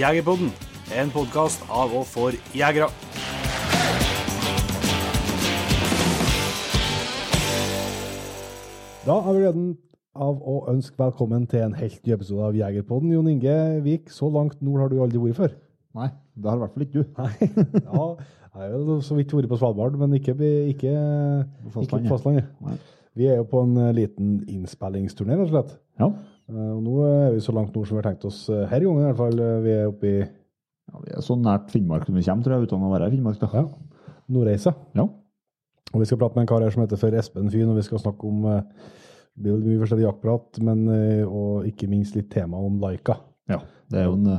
Jegerpodden, en podkast av og for jegere. Da har vi gleden av å ønske velkommen til en helt ny episode av Jegerpodden. Jon Inge Vik, så langt nord har du aldri vært før. Nei, det har i hvert fall ikke du. Nei, ja, jeg har jo så vidt vært på Svalbard, men ikke, ikke, På ikke på fastlandet. Vi er jo på en liten innspillingsturné, rett og slett. Ja. Eh, Og nå er vi så langt nord som vi har tenkt oss eh, her i gangen, i hvert fall. Eh, Vi er oppe i ja, Vi er så nært Finnmark som vi kommer, tror jeg, uten å være i Finnmark. da. ja, Nordreisa. Ja. Og vi skal prate med en kar her som heter for Espen Fyn, og vi skal snakke om det blir mye forskjellig jaktprat, men, og ikke minst litt tema om Laika. ja. Det er jo en,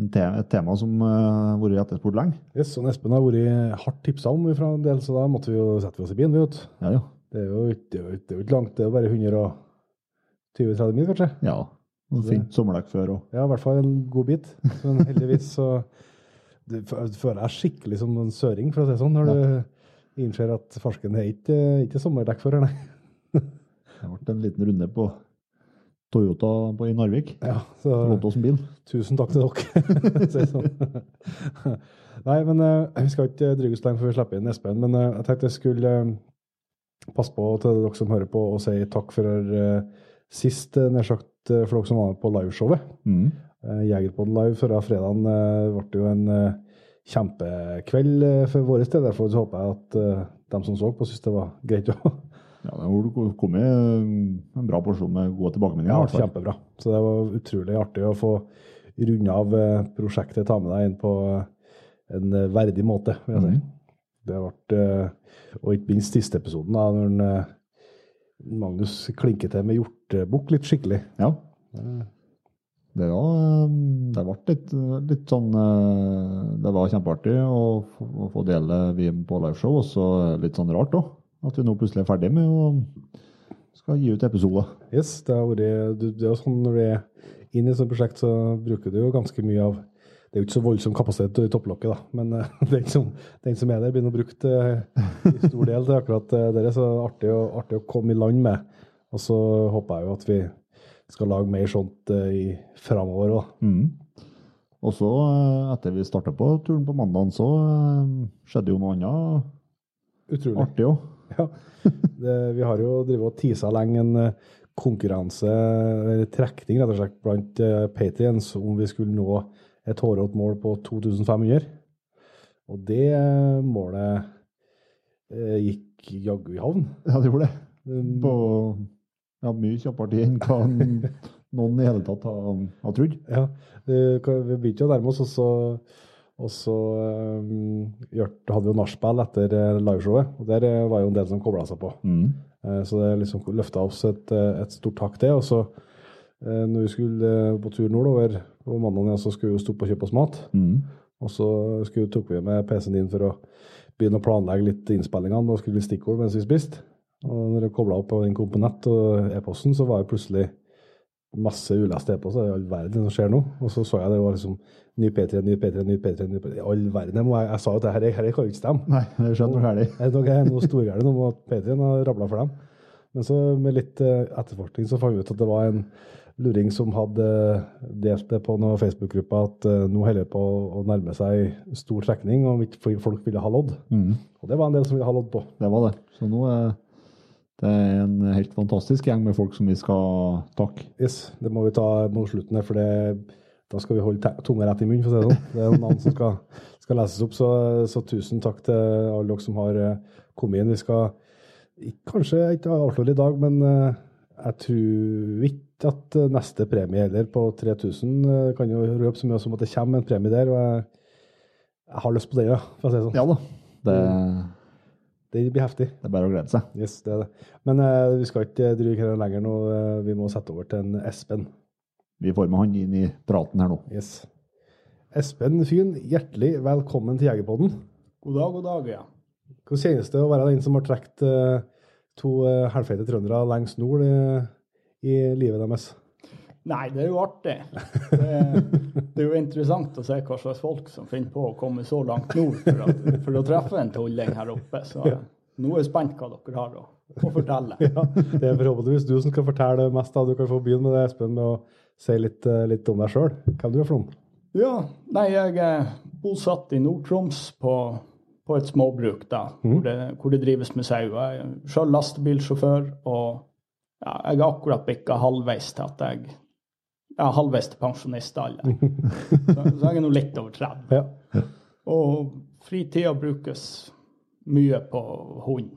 en te et tema som har har vært etterspurt lenge. Yes, og Espen har vært hardt tipsa om fra en del, så da måtte vi jo sette oss i bilen. vet du. Ja, ja. Det er jo ikke, det er jo det er jo ikke langt, det er jo bare 120-30 mil, kanskje. ja. Og Fint sommerdekk før òg. Ja, i hvert fall en god bit. Men heldigvis så f- føler deg skikkelig som en søring, for å si det sånn, når du innser at farsken er ikke, ikke sommerdekkfører, nei. det ble en liten runde på Toyota på, i Narvik. Ja, så Lånte oss en bil. tusen takk til dere. sånn. Nei, men eh, vi skal ikke dryge oss lenge før vi slipper inn Espen, men eh, jeg tenkte jeg skulle eh, passe på til dere som hører på, og si takk for uh, sist, uh, nær sagt, eh, for dere som var med på liveshowet. Mm. Uh, Jegerpodden live før fredagen ble jo en eh, kjempekveld eh, for vår del. Derfor håper jeg at de som så på, syntes det var greit òg. Ja, det kommet en bra porsjon med gode tilbakemeldinger. Ja, kjempebra. Så det var utrolig artig å få runde av eh, prosjektet, ta med deg inn på eh, en eh, verdig måte, vil jeg si. Mm. Det ble, eh, og ikke minst siste episoden, da, når eh, Magnus klinker til med hjortebukk litt skikkelig. Ja. Det var, det ble litt, litt sånn eh, Det var kjempeartig å, få- å få dele VM på liveshow, og så litt sånn rart òg. At vi nå plutselig er ferdig med å skal gi ut episoder. Yes, det har vært, det er sånn Når du er inne i et sånt prosjekt, så bruker du jo ganske mye av Det er jo ikke så voldsom kapasitet i topplokket, da, men eh, den som, den som er der, blir nå brukt eh, i stor del til akkurat det. det. er Så artig, å- artig å komme i land med. Og så håper jeg jo at vi skal lage mer sånt eh, i framover òg. Mm. Og så, eh, etter vi starta på turen på mandagen, så eh, skjedde jo noe annet Utrolig. artig òg. Ja. Det, vi har jo drevet og tisa lenge en konkurranse, eller trekning rett og slett, blant patriens om vi skulle nå et hårete mål på 2500. Og det målet gikk jaggu i havn. Ja, det gjorde det. Um, På ja, mye kjappere tid enn hva noen i hele tatt har, har trodd. Ja, vi begynte å nærme oss, og så, og så um, hadde vi jo nachspiel etter eh, liveshowet. Og der eh, var jo en del som kobla seg på. Mm. Så det liksom løfta oss et, et stort takk, det. Og så, når vi skulle på tur nordover på mandag, ja, så skulle vi jo stoppe og kjøpe oss mat. Mm. Og så skulle, tok vi med PC-en din for å begynne å planlegge litt innspillingene og skulle bli stikkord mens vi spiste. Og når jeg kobla opp på den kom på nett og e-posten, så var det plutselig masse uleste e-poster. I all verden som skjer nå. Og så så jeg det var liksom ny P3, ny P3, ny P3. ny P3. I all verden. Jeg, jeg, sa at dette her kan jo ikke stemme. Nei, det skjedde noe galt. Det er noe, storgærent om at P3 har rabla for dem. Men så med litt eh, etterforskning så fant vi ut at det var en luring som hadde delt det på noen Facebook-grupper at eh, nå holder det på å nærme seg stor trekning, og folk ville ha lodd. Mm. Og det var en del som ville ha lodd på. Det var det. Så nå er det er en helt fantastisk gjeng med folk som vi skal takke. Yes, det må vi ta mot slutten her, for det, da skal vi holde tunga rett i munnen, for å si det sånn. Det er navn som skal, skal leses opp, så, så tusen takk til alle dere som har eh, kommet inn. Vi skal kanskje ikke avsløre i dag, men eh, jeg tror ikke at neste premie heller, på 3000, eh, kan jo røpe så mye som at det kommer en premie der, og jeg, jeg har lyst på det, ja, for å si det sånn. Ja da. Det, Det blir heftig. det er bare å glede seg. Yes, det er det. Men uh, vi skal ikke drive her lenger nå. eh, vi må sette over til en Espen. Vi får med han inn i praten her nå. Yes. Espen Fyn, hjertelig velkommen til Jegerpodden. God dag, god dag, ja. Hvordan kjennes det å være den som har trukket uh, to uh, halvfeite trøndere lengst nord eh, i livet deres? Nei, det er jo artig. Det, det er jo interessant å se hva slags folk som finner på å komme så langt nord for, at, for å treffe en tulling her oppe. Så nå er jeg spent hva dere har å, å fortelle. Ja, det er forhåpentligvis du som skal fortelle mest. da. Du kan få begynne med det, Espen, med å si litt, eh, litt om deg sjøl. Hvem du er noen? Ja, nei, jeg er bosatt i Nord-Troms på, på et småbruk da, hvor, det, hvor det drives med sau. Jeg er selv lastebilsjåfør, og ja, jeg er akkurat bikka halvveis til at jeg ja, halvveis til pensjonistalder. så, så jeg er nå litt over 30. Ja. Og fritida brukes mye på hund.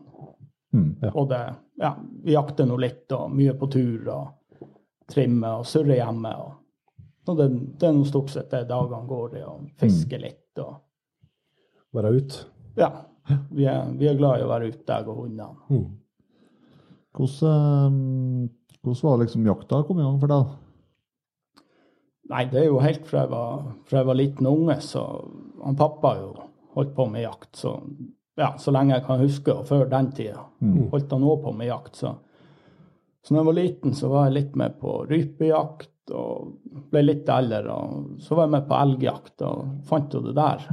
Mm. Og det, ja, vi jakter nå litt, og mye på tur, og trimmer og surrer hjemme. Og, og det, det er nå stort sett det dagene går i, og fiske litt. Og, Være ute. ja, vi er, vi er glad i å være ute, jeg og hundene. Mm. Hvordan, eh, hvordan var liksom jakta kom i gang for deg? Nei, det er jo helt fra jeg var, fra jeg var liten unge, så han pappa jo holdt på med jakt. Så, ja, så lenge jeg kan huske, og før den tida holdt han òg på med jakt. Så, så når jeg var liten, så var jeg litt med på rypejakt, og ble litt eldre. Og så var jeg med på elgjakt, og fant jo det der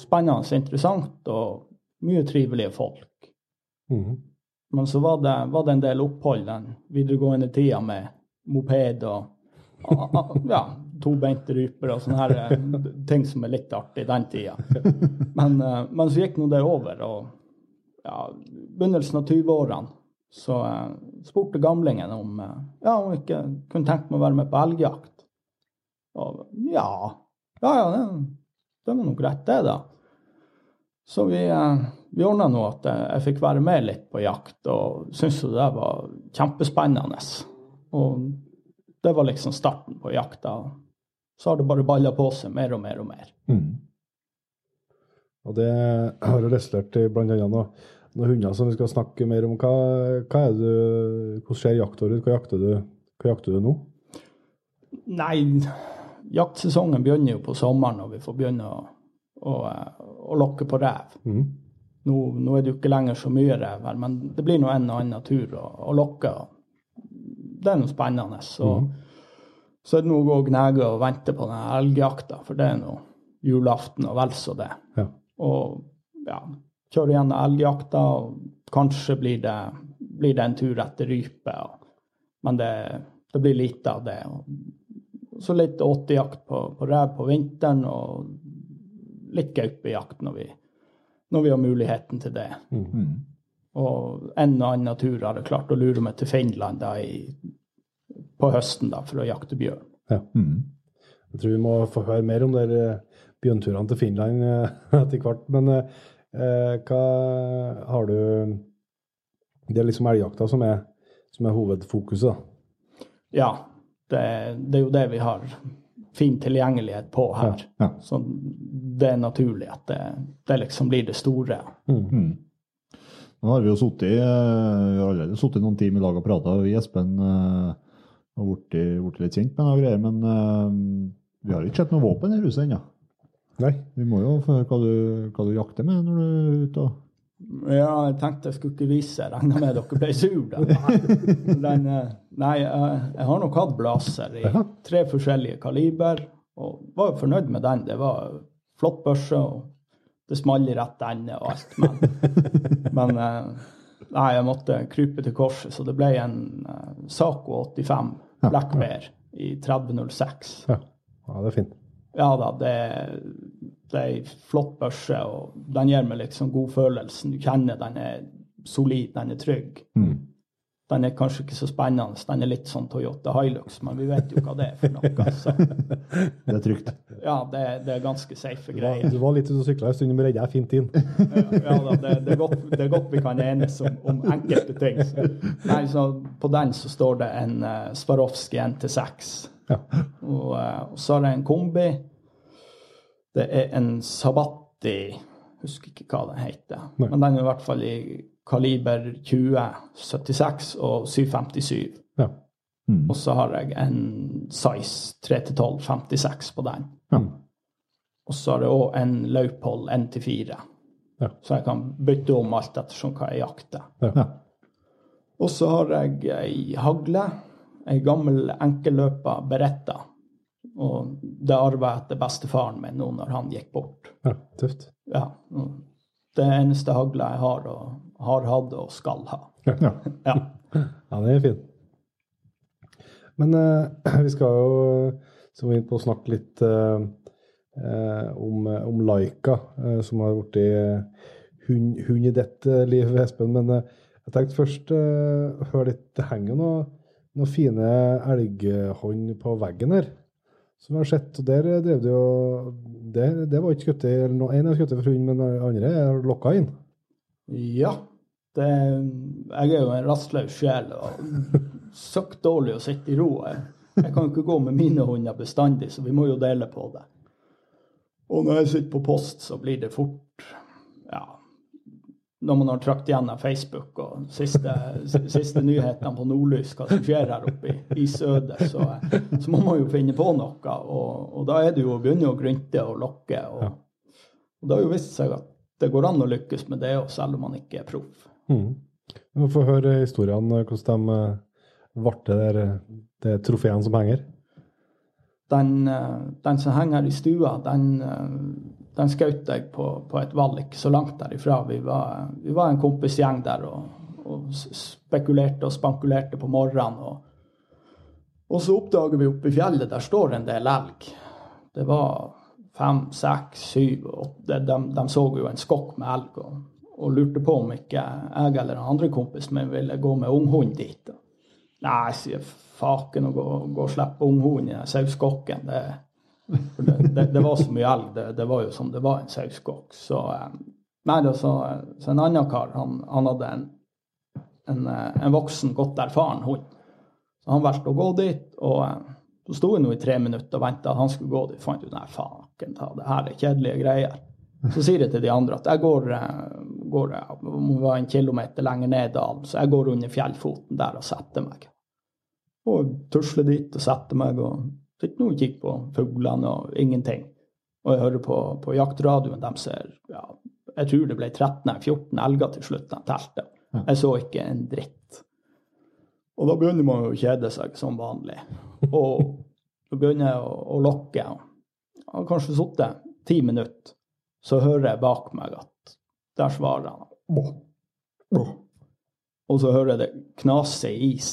spennende interessant, og mye trivelige folk. Mm. Men så var det, var det en del opphold den videregående tida med moped og ja, tobeinte ryper og sånne her eh, ting som er litt artig den tida. Men, eh, men så gikk nå det over, og ja, begynnelsen av 20-årene så eh, spurte gamlingen om ja, om jeg ikke kunne tenke meg å være med på elgjakt. Og ja, ja, ja det, det var nå greit, det, da. Så vi, vi ordna nå at jeg fikk være med litt på jakt, og syntes jo det var kjempespennende. Og det var liksom starten på jakta. Så har det bare balla på seg mer og mer og mer. Mm. Og det har jo resultert i annet noen, hunder som vi skal snakke mer om. Hva, hva er det hvordan ser jakta ut? Hva jakter du, hva jakter du nå? Nei, jaktsesongen begynner jo på sommeren når vi får begynne å, å, å lokke på rev. Mm. Nå, nå er det jo ikke lenger så mye rev her, men det blir nå en og annen tur å, å lokke. Det er noe spennende. Så, så er det noe å gå og gnage og vente på den elgjakta, for det er nå julaften og vel så det. Ja. Og ja, kjøre igjen elgjakta, og kanskje blir det, blir det en tur etter rype. Og, men det, det blir lite av det. Og så litt åtejakt på, på rev på vinteren, og litt gaupejakt når vi, når vi har muligheten til det. Mm. Og en og annen tur har jeg klart å lure meg til Finland da, i, på høsten da, for å jakte bjørn. Mm. Jeg tror vi må få høre mer om de eh, bjørnturene til Finland eh, etter hvert. Men eh, eh, hva har du Det er liksom elgjakta som er, som er hovedfokuset, da. Ja, det, det er jo det vi har fin tilgjengelighet på her. Ja. Så det er naturlig at det, det liksom blir det store. Mm. Nå har vi jo sittet eh, allerede sittet noen timer i lag og prata. Vi, Espen, og har blitt litt kjent med noe greier. Men eh, vi har ikke sett noe våpen i huset ennå. Nei. Vi må jo høre hva du, hva du jakter med når du er ute. og Ja, jeg tenkte jeg skulle ikke vise. Jeg regna med dere ble sur da. Den, eh, nei, jeg har nok hatt blazer i tre forskjellige kaliber, og var jo fornøyd med den. Det var flott børse, og det smalt i rett ende og alt. Men, men eh, nei, jeg måtte krype til korset, så det ble en uh, Saco 85 Black Bear i 3006. Ja. ja, det er fint. Ja da, det, det er ei flott børse, og den gir meg liksom godfølelsen. Du kjenner den er solid, den er trygg. Den er kanskje ikke så spennende, den er litt sånn Toyota Hilux, men vi vet jo hva det er for noe. Så Det er trygt. ja, det, det er ganske safe greier. du var litt ute og sykla en stund, men redda deg fint inn. Ja da, det, det, er godt, det er godt vi kan enes om, om enkelte ting. Så, nei, så på den så står det en uh, Swarovski NT6. Ja. Og, eh, og så er det en kombi. Det er en Sabatti, husker ikke hva den heter. Nei. Men den er i hvert fall i kaliber 20, 76 og 757. Ja. Mm. Og så har jeg en size 3-12, 56 på den. Ja. Og så har jeg òg en Laupold 1-4. Ja. Så jeg kan bytte om alt ettersom hva jeg jakter. Ja. Og så har jeg ei hagle, ei gammel enkelløpa Beretta. Og det arva jeg etter bestefaren min nå når han gikk bort. ja, tøft. Ja. Det eneste hagla jeg har og har hatt og skal ha. Ja. Ja. Ja, det er fint. Men eh, vi skal jo så inn på å snakke litt eh, eh, om, om Laika, eh, som har blitt hund, hund i ditt eh, liv, Espen. Men eh, jeg tenkte først eh, høre litt Det henger noen noe fine elghånd på veggen her, som jeg har sett. Og der drev du jo Det, det var ikke skutt En er skutt for hund, men den andre er lokka inn. Ja. Det, jeg er jo en rastløs sjel og søkk dårlig å sitte i ro. Jeg, jeg kan ikke gå med mine hunder bestandig, så vi må jo dele på det. Og når jeg sitter på post, så blir det fort ja, når man har trakt gjennom Facebook og siste, siste nyhetene på Nordlys, hva som skjer her oppe i, i søder, så, så, må man jo finne på noe. Og, og da er det jo å begynne å grynte og lokke. Og, og det har jo vist seg at det går an å lykkes med det, selv om man ikke er proff. Mm. Vi får høre historiene, hvordan de ble det det trofeen som henger. Den, den, som henger i stua, den, den skjøt jeg på, på, et valg ikke så langt derifra. Vi var, vi var en kompisgjeng der og, og, spekulerte og spankulerte på morgenen. Og, og så oppdager vi oppe i fjellet, der står en del elg. Det var fem, seks, syv, åtte. De, de, så jo en skokk med elg og, og, lurte på om ikke jeg eller den andre kompisen min ville gå med unghund dit. Nei, sier faken å gå, gå og slippe unghund i sauskokken. Det, det, det, det, var så mye elg. Det, var jo som det var en sauskokk. Så, eh, så, så, en annen kar, han, han hadde en, en, eh, en, voksen, godt erfaren hund. Så han valgte å gå dit. og eh, så sto jeg nå i tre minutter og venta han skulle gå dit. Fant ut nei, faken ta, det her er kjedelige greier. Så sier jeg til de andre at jeg går, går må være en kilometer lenger ned dalen, så jeg går under fjellfoten der og setter meg. Og tusler dit og setter meg og sitter nå og kikker på fuglene og ingenting. Og jeg hører på, på jaktradioen, de ser ja, jeg tror det ble 13-14 elger til slutt, de telte. Jeg så ikke en dritt. Og da begynner man å kjede seg som vanlig. Og så begynner jeg å, å lokke. Jeg har kanskje sittet ti minutter, så hører jeg bak meg at der svarer han. Og så hører jeg det knase i is,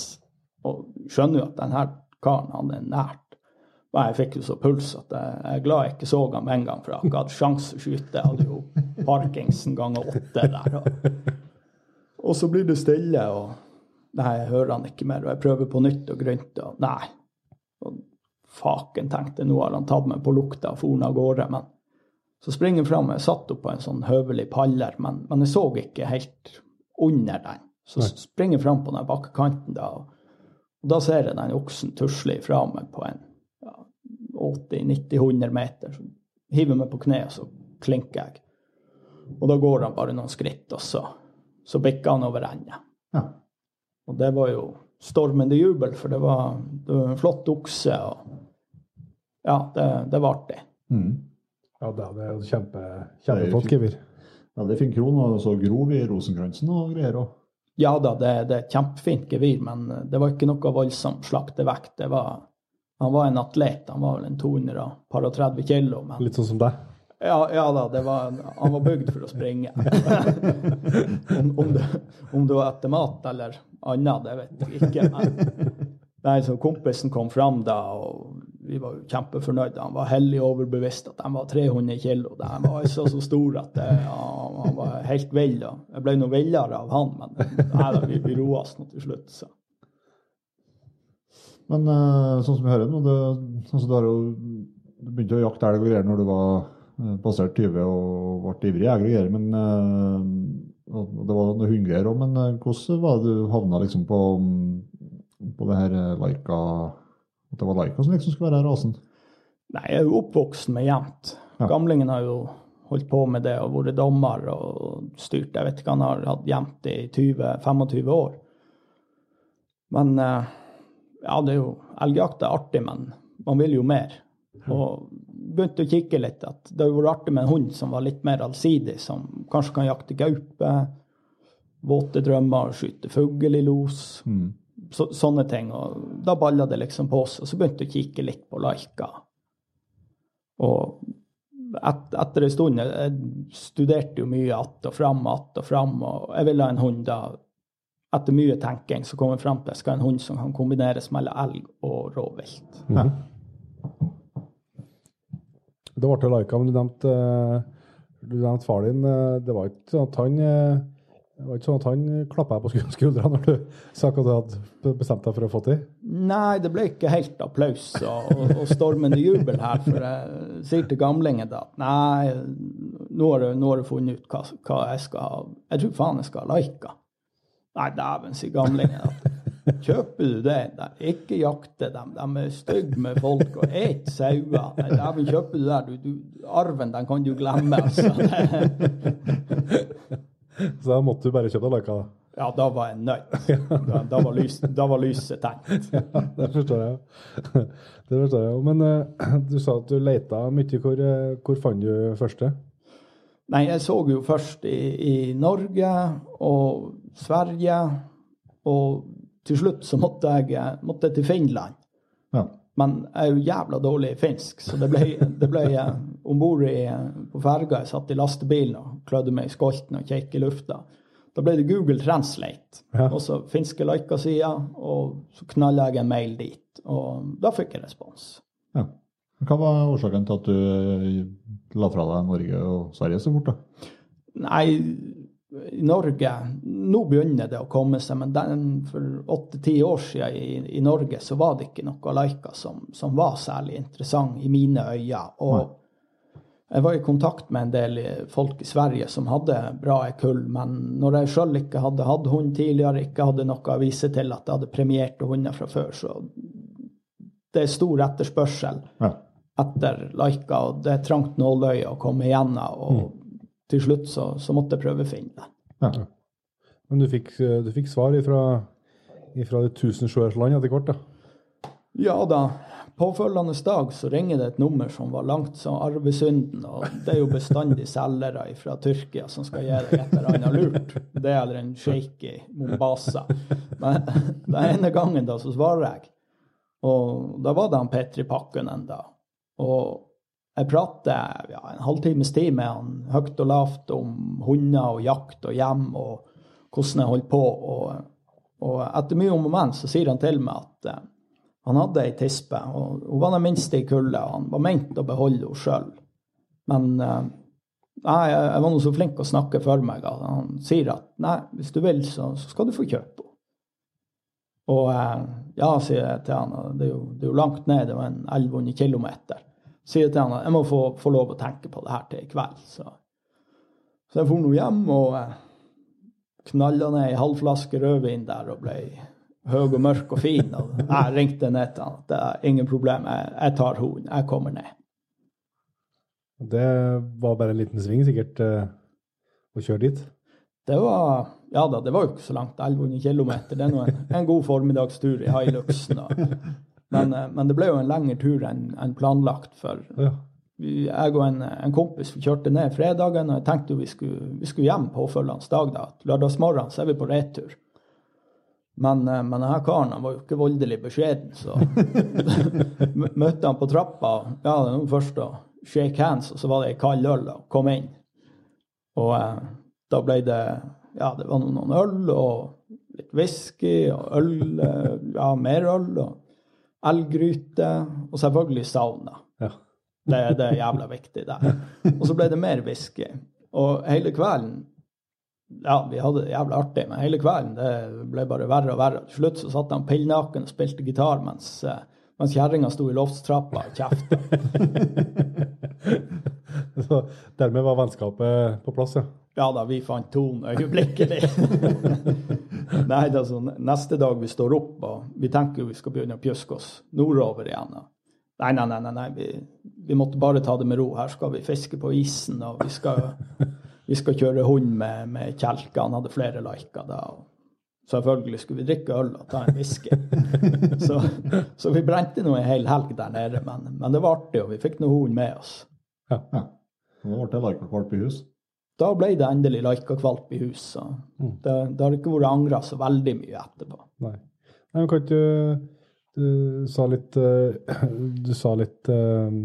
og skjønner jo at denne karen han er nært. Og jeg fikk jo så puls at jeg, er glad jeg ikke så ham med en gang, for jeg ikke hatt sjanse å skyte. Jeg hadde jo Parkinson ganger åtte der. Og, og så blir det stille, og nei, jeg hører han ikke mer. Og jeg prøver på nytt og grønt, og nei. Og faken, tenkte nå har han tatt meg på lukta og for av gårde. Men så springer jeg fram. Jeg satt opp på en sånn høvelig paller, men, men, jeg så ikke helt under den. Så Nei. springer jeg fram på den bakkekanten, da, og, og, da ser jeg den oksen tusle ifra meg på en ja, 80-90-100 meter. Så hiver jeg meg på kne, og så klinker jeg. Og da går han bare noen skritt, og så, så bikker han over ende. Ja. Og det var jo stormende jubel, for det var, det var en flott okse. og ja, det, det var artig. Mm. Ja, det er jo kjempe, kjempeflott gevir. Ja, det er fin kron, og så grov i rosenkransen og greier òg. Ja da, det, det er et kjempefint gevir, men det var ikke noe voldsomt slaktevekt. Det var, han var en atlet, han var vel en 230 kilo. Men, Litt sånn som deg? Ja, ja da, var, han var bygd for å springe. om, om, det, om, det, var etter mat eller annet, det vet jeg ikke. Men, nei, så kompisen kom fram da, og vi var kjempefornøyde. Han var hellig overbevist at de var 300 kilo. De var altså så store at det, ja, han var helt vill. Jeg ble noe villere av han, men nei, da, vi, vi roa oss nå til slutt. Så. Men uh, sånn som vi hører nå, sånn som du, jo, du begynte å jakte elg og greier når du var uh, passert 20 og ble ivrig jeger og greier. Men det var noe hundegreier òg. Men hvordan var det du havna liksom på, på det her Laika? At det var Laika som liksom skulle være rasen? Nei, jeg er jo oppvokst med jevnt. Ja. Gamlingen har jo holdt på med det og vært dommer og styrt. Jeg vet ikke, han har hatt jevnt i 20-25 år. Men eh, ja, det er jo Elgjakt er artig, men man vil jo mer. Og begynte å kikke litt at det hadde vært artig med en hund som var litt mer allsidig, som kanskje kan jakte gaupe, våte drømmer, skyte fugl i los. Mm så, sånne ting. Og da balla det liksom på oss. Og så begynte jeg å kikke litt på Laika. Og et, etter en stund Jeg studerte jo mye att og fram, att og fram. Og jeg ville ha en hund da Etter mye tenking så kom jeg fram til at jeg skal ha en hund som kan kombineres mellom elg og rovvilt. Mm. Det ble lika, men du nevnte, eh, du nevnte far din. eh, Det var ikke sånn at han eh, det var ikke sånn at han klappa på skul- skuldra når du sa hva du hadde bestemt deg for å få til? Nei, det ble ikke helt applaus og, og, stormende jubel her. For jeg sier til gamlingen at nei, nå har du, nå har du funnet ut hva, hva jeg skal ha. Jeg tror faen jeg skal ha Laika. Nei, dæven, sier gamlingen. at Kjøper du det? Nei, ikke jakte dem. De er stygge med folk og et sauer. Nei, dæven, kjøper du det? Du, du, arven, den kan du glemme, altså. Så da måtte du bare kjøpe deg løyka, da. Ja, da var jeg nødt. Da, da, var, lys, da var lyset tenkt. Ja, det forstår jeg jo. Det forstår jeg jo. Men uh, du sa at du leita mye. Hvor, eh, hvor fant du første? Nei, jeg så jo først i, i Norge og Sverige, og til slutt så måtte jeg måtte jeg til Finland. Ja. Men jeg er jo jævla dårlig i finsk, så det ble, det ble om bord på ferga. Jeg satt i lastebilen og klødde meg i skolten og kjekk i lufta. Da ble det Google Translate, Ja. og så finske Laika-sida, og så knalla jeg en mail dit. Og da fikk jeg respons. ja. Hva var årsaken til at du eh, la fra deg Norge og Sverige så fort? da? Nei, i Norge Nå begynner det å komme seg, men den, for åtte-ti år siden i, i Norge så var det ikke noe Laika som, som var særlig interessant i mine øyne. Og jeg var i kontakt med en del folk i Sverige som hadde bra kull, men når jeg sjøl ikke hadde hatt hund tidligere, ikke hadde noe å vise til at jeg hadde premierte hunder fra før, så det er stor etterspørsel Ja. etter Laika, og det er trangt nåløye å komme igjennom. Og til slutt så, så måtte jeg prøve å finne det. ja. Men du fikk, eh, du fikk svar ifra, ifra det tusenseers land etter hvert, da? Ja da, påfølgende dag så ringer det et nummer som var langt som arvesynden, og det er jo bestandig selgere fra Tyrkia som skal gi deg et eller annet lurt. Det eller en sjeik i Mombasa. Men den ene gangen da så svarer jeg, og da var det han Petri Pakkunen da. Og jeg prater ja, en halvtimes tid med han høyt og lavt om hunder og jakt og hjem og hvordan jeg holdt på. Og, og etter mye om og men så sier han til meg at eh, han hadde ei tispe, og hun var den minste i kullet. Han var ment å beholde henne sjøl. Men eh, nei, jeg, var nå så flink å snakke for meg at han sier at nei, hvis du vil, så, så skal du få kjøpe henne. Og eh, ja, sier jeg til han, det er jo, det er jo langt ned, det var en 1100 km. Sier jeg til han at jeg må få, få lov å tenke på det her til i kveld. Så, så jeg for nå hjem og eh, knalla ned ei halv flaske rødvin der og ble høy og mørk og fin. Og jeg ringte ned til han at det er ingen problem, jeg, jeg tar hunden, jeg kommer ned. Det var bare en liten sving, sikkert, eh, å kjøre dit. Det var ja da, det var jo ikke så langt, 1100 km. Det er nå en, en god formiddagstur i Hailuxen. Men, eh, men det ble jo en lengre tur enn en planlagt. For Ja. jeg og en, en kompis kjørte ned fredagen, og jeg tenkte vi skulle, vi skulle hjem påfølgende dag. da. Lørdagsmorgen så er vi på retur. Men, eh, men denne karen han var jo ikke voldelig beskjeden, så møtte han på trappa. Ja, det var først å shake hands, og så var det ei kald øl, og kom inn. Og eh, da ble det Ja, det var noen øl og litt whisky og øl, eh, ja, mer øl og elggryte, og selvfølgelig sauna. Ja. Det, det er jævla viktig der. Og så ble det mer whisky. Og hele kvelden Ja, vi hadde det jævlig artig, men hele kvelden det ble bare verre og verre. Til slutt så satt han pillnaken og spilte gitar mens, eh, mens kjerringa sto i loftstrappa og kjefta. Så dermed var vennskapet på plass, ja. Ja da, vi fant tonen øyeblikkelig. Nei, sånn, neste dag vi står opp, og vi tenker vi skal begynne å pjuske oss nordover igjen. og nei, nei, nei, nei. Vi, vi måtte bare ta det med ro. Her skal vi fiske på isen, og vi skal, vi skal kjøre hund med, med kjelker. Han hadde flere liker da. Selvfølgelig skulle vi drikke øl og ta en whisky. Så, så vi brente nå en hel helg der nede, men, men det var artig, og vi fikk noe hunden med oss. Ja. ja. Nå ble det like valp i hus. da ble det endelig Laika-kvalp i hus. Så det, det har ikke vært angra så veldig mye etterpå. Nei. Nei, men kan ikke du Du sa litt eh, Du sa litt eh,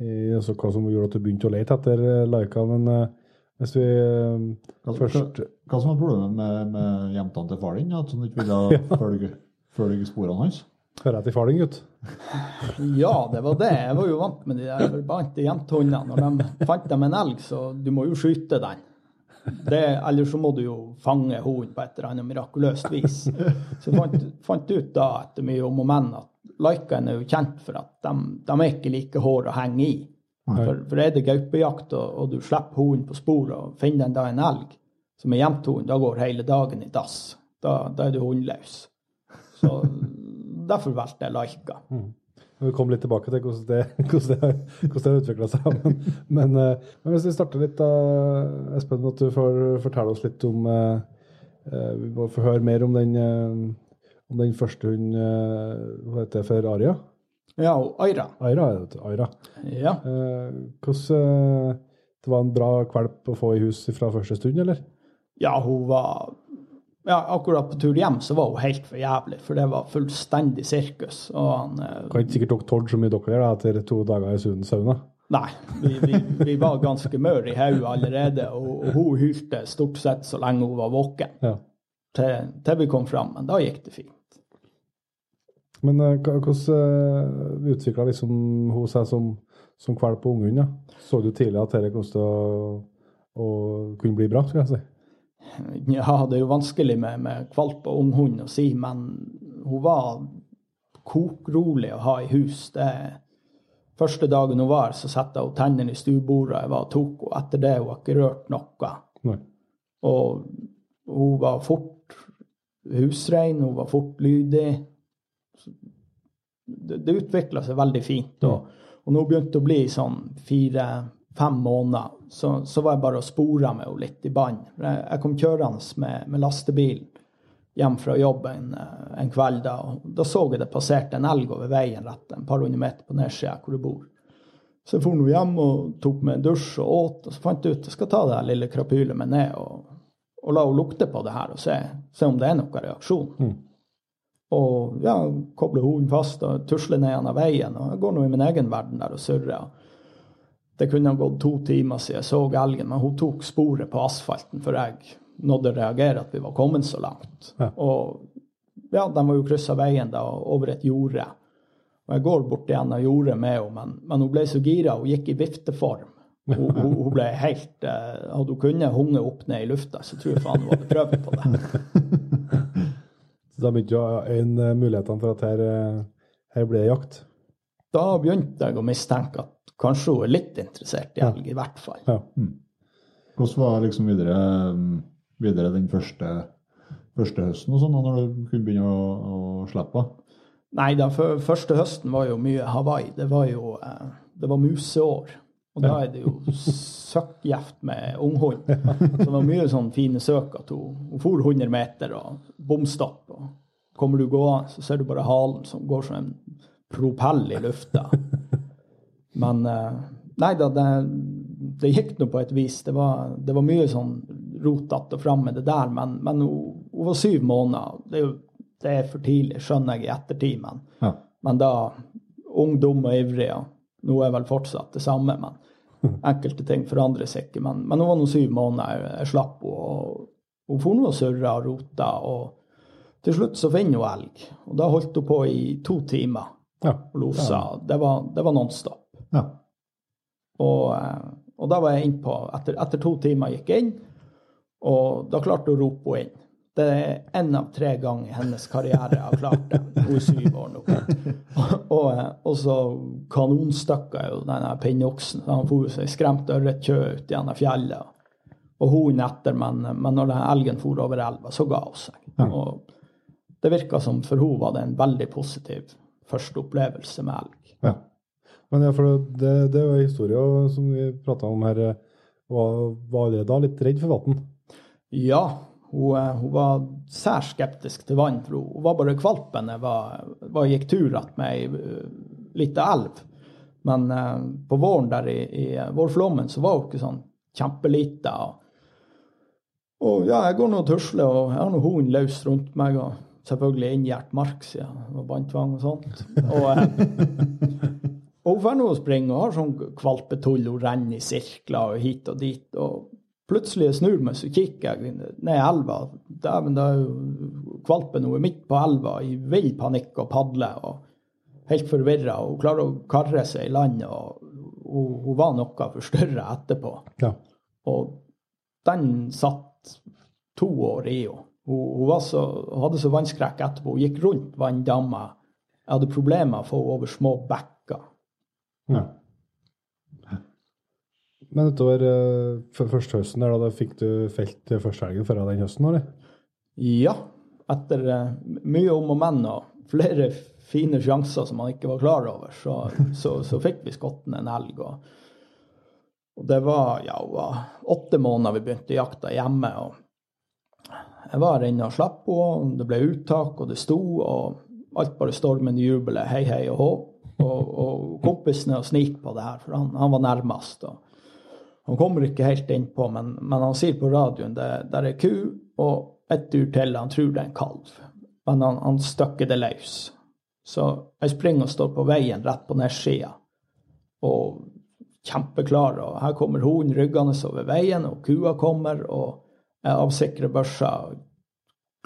i- altså hva som gjorde at du begynte å lete etter eh, Laika, men eh, hvis vi Hva, først hva, hva som var problemet med, med jentene til far din? At hun ikke ville følge, følge sporene hans? Hører jeg til far din, gutt? Ja, det var det. Jeg var jo vant med de der forbannede jentehundene. Når de fant dem en elg, så du må jo skyte den. Det, eller så må du jo fange hunden på et eller annet mirakuløst vis. Så jeg fant, fant ut da, etter mye om og men, at Laikaen er jo kjent for at de, de er ikke like hårde å henge i. For, for er det gaupejakt, og, og du slipper hunden på sporet, og finner den da en elg som er gjemt hund, da går hele dagen i dass. Da, da er du hundløs. Så derfor valgte jeg Laika. Vi kommer litt tilbake til hvordan det, hvordan det, hvordan det utvikla seg. Men, men, eh, men hvis vi starter litt, da, Espen, at du får fortelle oss litt om eh, eh, Vi må få høre mer om den, eh, om den første hunden Hva heter det for Aria? Ja, og Aira. Aira, Aira. Ja. Eh, hvordan eh, Det var en bra valp å få i hus fra første stund, eller? ja, hun var ja, Akkurat på tur hjem så var hun helt for jævlig, for det var fullstendig sirkus. Og han eh, Kan ikke sikkert dere tåle så mye dere gjør da, etter to dager i sunn sauna? Nei, vi, vi, vi var ganske møre i hodet allerede, og, og hun hylte stort sett så lenge hun var våken, Ja. til, til vi kom fram. Men da gikk det fint. Men eh, hvordan uh, utvikla liksom hun seg som, som kvalp og unghund? Ja? Så du tidlig at dette kom til å, å kunne bli bra, skal jeg si? Ja, det er jo vanskelig med, med kvalp og unghund å si, men hun var kokrolig å ha i hus. Det, første dagen hun var, så satte hun tennene i stuebordet jeg var og tok, og etter det hun har ikke rørt noe. Nei. Og hun var fort husrein, hun var fort lydig. Det, det utvikla seg veldig fint. Og, og nå begynte det å bli sånn fire-fem måneder, så, så var jeg bare og spora henne litt i bånd. Jeg, kom kjørende med, med lastebil hjem fra jobb en, en kveld. Da, og da så jeg det passerte en elg over veien rett en par hundre meter på nedsida hvor jeg bor. Så jeg nå hjem og tok meg en dusj og åt, og så fant jeg ut jeg skal ta det lille krapylet med ned og, og la henne lukte på det her og se, se om det er noen reaksjon. Og ja, koble hunden fast og tusle ned gjennom veien. Og jeg går nå i min egen verden der og surrer. Det kunne ha gått to timer siden jeg så elgen, men hun tok sporet på asfalten før jeg nådde å reagere at vi var kommet så langt. Ja. Og ja, de var jo kryssa veien da over et jorde. Og jeg går bort igjen og jordet med henne, men, men hun ble så gira, hun gikk i vifteform. Hun, hun, hun ble helt eh, Hadde hun kunnet hunge opp ned i lufta, så tror jeg faen hun hadde prøvd på det. Så da begynte du å øyne mulighetene for at her, eh, her ble det jakt. Da begynte jeg å mistenke at kanskje hun er litt interessert i elg, i hvert fall. Ja. Hvordan var liksom videre, videre den første, første høsten og sånn, når du kunne begynne å, å slippe? Nei, den første høsten var jo mye Hawaii. Det var jo eh, det var museår. Og da er det jo søkkgjevt med unghund. Så det var mye sånn fine søk at hun, hun for 100 meter og bomstopp. Og kommer du gående, så ser du bare halen som går som en propell i lufta. Men eh, nei da, det, det gikk nå på et vis. Det var, det var mye sånn rotete og fram med det der, men, men hun, hun var syv måneder. Det er jo det er for tidlig, skjønner jeg i ettertid, men, Ja. men da Ungdom og ivrig. Nå er vel fortsatt det samme, men enkelte ting forandrer seg ikke. Men, men hun var nå syv måneder, jeg, slapp henne. Hun for nå og surra og rota, og til slutt så finner hun elg. Og da holdt hun på i to timer Ja. og losa. Det var, det var nonstop. Ja. Og, eh, og da var jeg inn på etter, etter to timer gikk jeg inn, og da klarte hun å rope henne inn. Det er én av tre ganger i hennes karriere har klart det. Hun er syv år nå. Og, og så kanonstakka jo denne pinnoksen. Han for seg skremt ørretkjø ut gjennom fjellet. Og hunden etter, men, men når den elgen for over elva, så ga hun seg. Og det virka som for hun var det en veldig positiv første opplevelse med elg. Ja. Men ja, for det, det er jo en historie som vi prata om her. Var, var det da litt redd for vann? Ja, hun, eh, hun var særs skeptisk til vann. for Hun var bare kvalpen jeg var, var gikk tur med ei uh, lita elv. Men eh, på våren der i, i eh, vårflommen så var hun ikke sånn kjempelita. Og, og ja, jeg går nå og tusler, og jeg har nå hunden løs rundt meg. og Selvfølgelig inngjert mark siden det var båndtvang og sånt. Og, eh, og hun får nå springe og har sånn kvalpetull. Hun renner i sirkler og hit og dit. og Plutselig jeg snur meg, så kikker jeg ned elva. dæven, da er jo kvalpen hun er midt på elva i vill panikk og padler og helt forvirra. Hun klarer å karre seg i land, og hun, var noe forstørra etterpå. Ja. Og den satt to år i henne. Hun, hun, var så, hadde så vannskrekk etterpå. Hun gikk rundt vanndamma. Jeg hadde problemer med å få henne over små bekker. Ja. Men utover uh, første høsten der, da, da fikk du felt første helgen før den høsten, eller? Ja, etter eh, mye om og men og flere fine sjanser som man ikke var klar over, så, så, så fikk vi skotten en helg. Og, og det var ja, det var åtte måneder vi begynte jakta hjemme. og Jeg var inne og slapp henne, det ble uttak, og det sto, og alt bare stormende jubelet, hei, hei og hå. Og, og kompisene og snik på det her, for han, han var nærmest. og han kommer ikke helt innpå, men, men han sier på radioen det der er ku og et dyr til. Han tror det er en kalv, men han, han støkker det løs. Så jeg springer og står på veien rett på nedsida og kjempeklar. Og her kommer hunden ryggende over veien, og kua kommer, og jeg avsikrer børsa og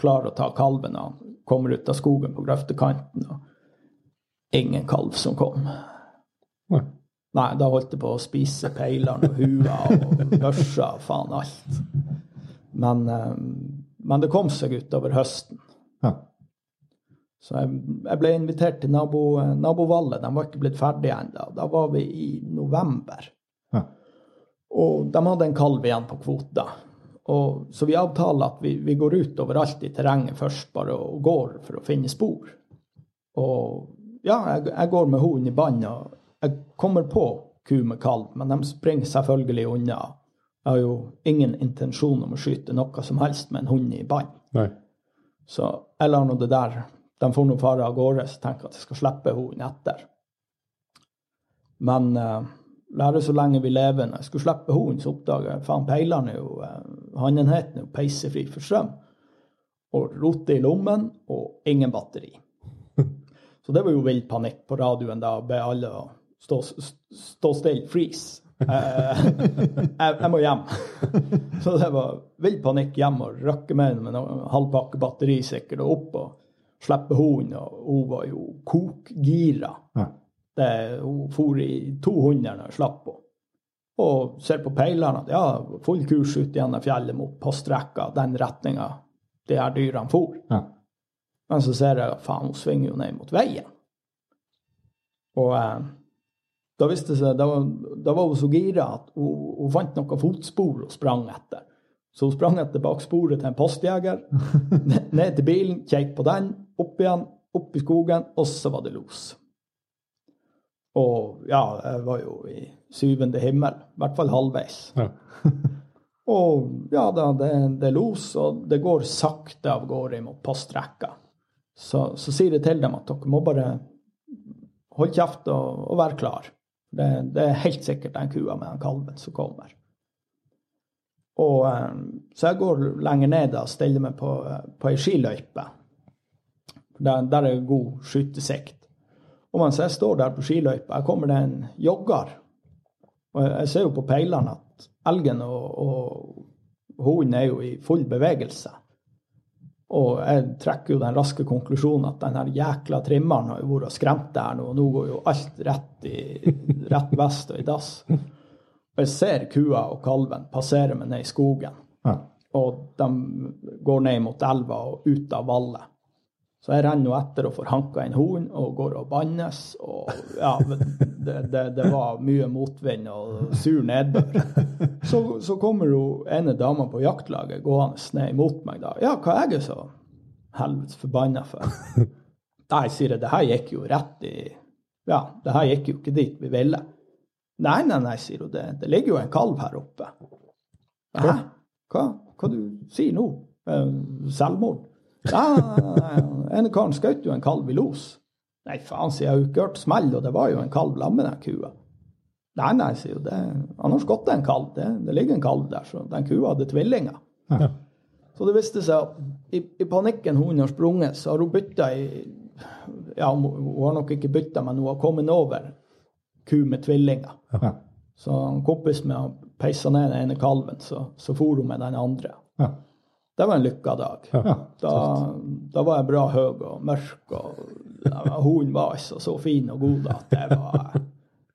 klarer å ta kalven. Han kommer ut av skogen på grøftekanten, og ingen kalv som kom. Nei. Nei, da holdt jeg på å spise peileren og hua og børsa og faen alt. Men, eh, men det kom seg utover høsten. Ja. Så jeg, jeg ble invitert til nabo, nabovallet. De var ikke blitt ferdige ennå. Da var vi i november. Ja. Og de hadde en kalv igjen på kvota. Og, så vi avtaler at vi, vi går ut overalt i terrenget først bare og går for å finne spor. Og ja, jeg, jeg går med hunden i bånd. og kommer på ku med kalv, men de springer selvfølgelig unna. Jeg har jo ingen intensjon om å skyte noe som helst med en hund i bånd. Så jeg lar nå det der De får nå fare av gårde, så tenker jeg at jeg skal slippe hunden etter. Men uh, lære så lenge vi lever. Når jeg skulle slippe hunden, så oppdager jeg faen peileren er jo uh, Hannenheten er jo peisefri for strøm. Og roter i lommen, og ingen batteri. Så det var jo vill panikk på radioen da, be alle å stå, stå stille, freeze. Eh, jeg, jeg, må hjem. Så det var vill panikk hjem og røkke med med en halvpakke batteri sikkert, og opp og slippe hunden. Og hun var jo kokgira. Ja. Det, hun for i 200 når jeg slapp henne. Og ser på peileren at ja, full kurs ut gjennom fjellet mot postrekka, den retninga de her dyrene for. Ja. Men så ser jeg at faen, hun svinger jo ned mot veien. Og eh, da viste det seg, da, da var hun så gira at hun, hun fant noen fotspor og sprang etter. Så hun sprang etter baksporet til en postjeger, ned til bilen, kjekk på den, opp igjen, opp i skogen, og så var det los. Og ja, jeg var jo i syvende himmel, i hvert fall halvveis. Ja. Og ja da, det, det er los, og det går sakte av gårde mot postrekka. Så, så sier jeg til dem at dere må bare holde kjeft og, og være klar. Det, det er helt sikkert den kua med den kalven som kommer. Og, eh, så jeg går lenger ned og stiller meg på, eh, på ei skiløype. Der, der er god skytesikt. Og mens jeg står der på skiløypa, her kommer det en jogger. Og jeg, jeg ser jo på peilene at elgen og, og hunden er jo i full bevegelse. Og jeg trekker jo den raske konklusjonen at den her jækla trimmeren har jo vært og skremt der nå, og nå går jo alt rett, i, rett vest og i dass. Og jeg ser kua og kalven passere meg ned i skogen, Ja. og de går ned mot elva og ut av vallet. Så jeg renner jo etter og får hanka en horn, og går og bannes. Og ja, det, det, det var mye motvind og sur nedbør. Så, så kommer jo ene dama på jaktlaget gående ned imot meg da. Ja, hva er jeg så helvetes forbanna for? Nei, sier jeg, det her gikk jo rett i Ja, det her gikk jo ikke dit vi ville. Nei, nei, nei, sier hun, det, det ligger jo en kalv her oppe. Hæ? Hva, hva du sier nå? Eh, Selvmord? Nei. ene karen skjøt jo en kalv i los. Nei, faen, sier jeg, har ikke hørt smell, og det var jo en kalv sammen den kua. Nei, nei, sier jo det, han har skutt en kalv, det, det ligger en kalv der, så den kua hadde tvillinger. Så det viste seg at i, i panikken hun har sprunget, så har hun bytta i Ja, hun har nok ikke bytta, men hun har kommet over ku med tvillinger. Ja. Så en kompis med å peise ned den ene kalven, så, så for hun med den andre. Ja. Det var en lykka dag. Ja. Da, da var jeg bra høy og mørk, og hunden var altså så fin og god at det var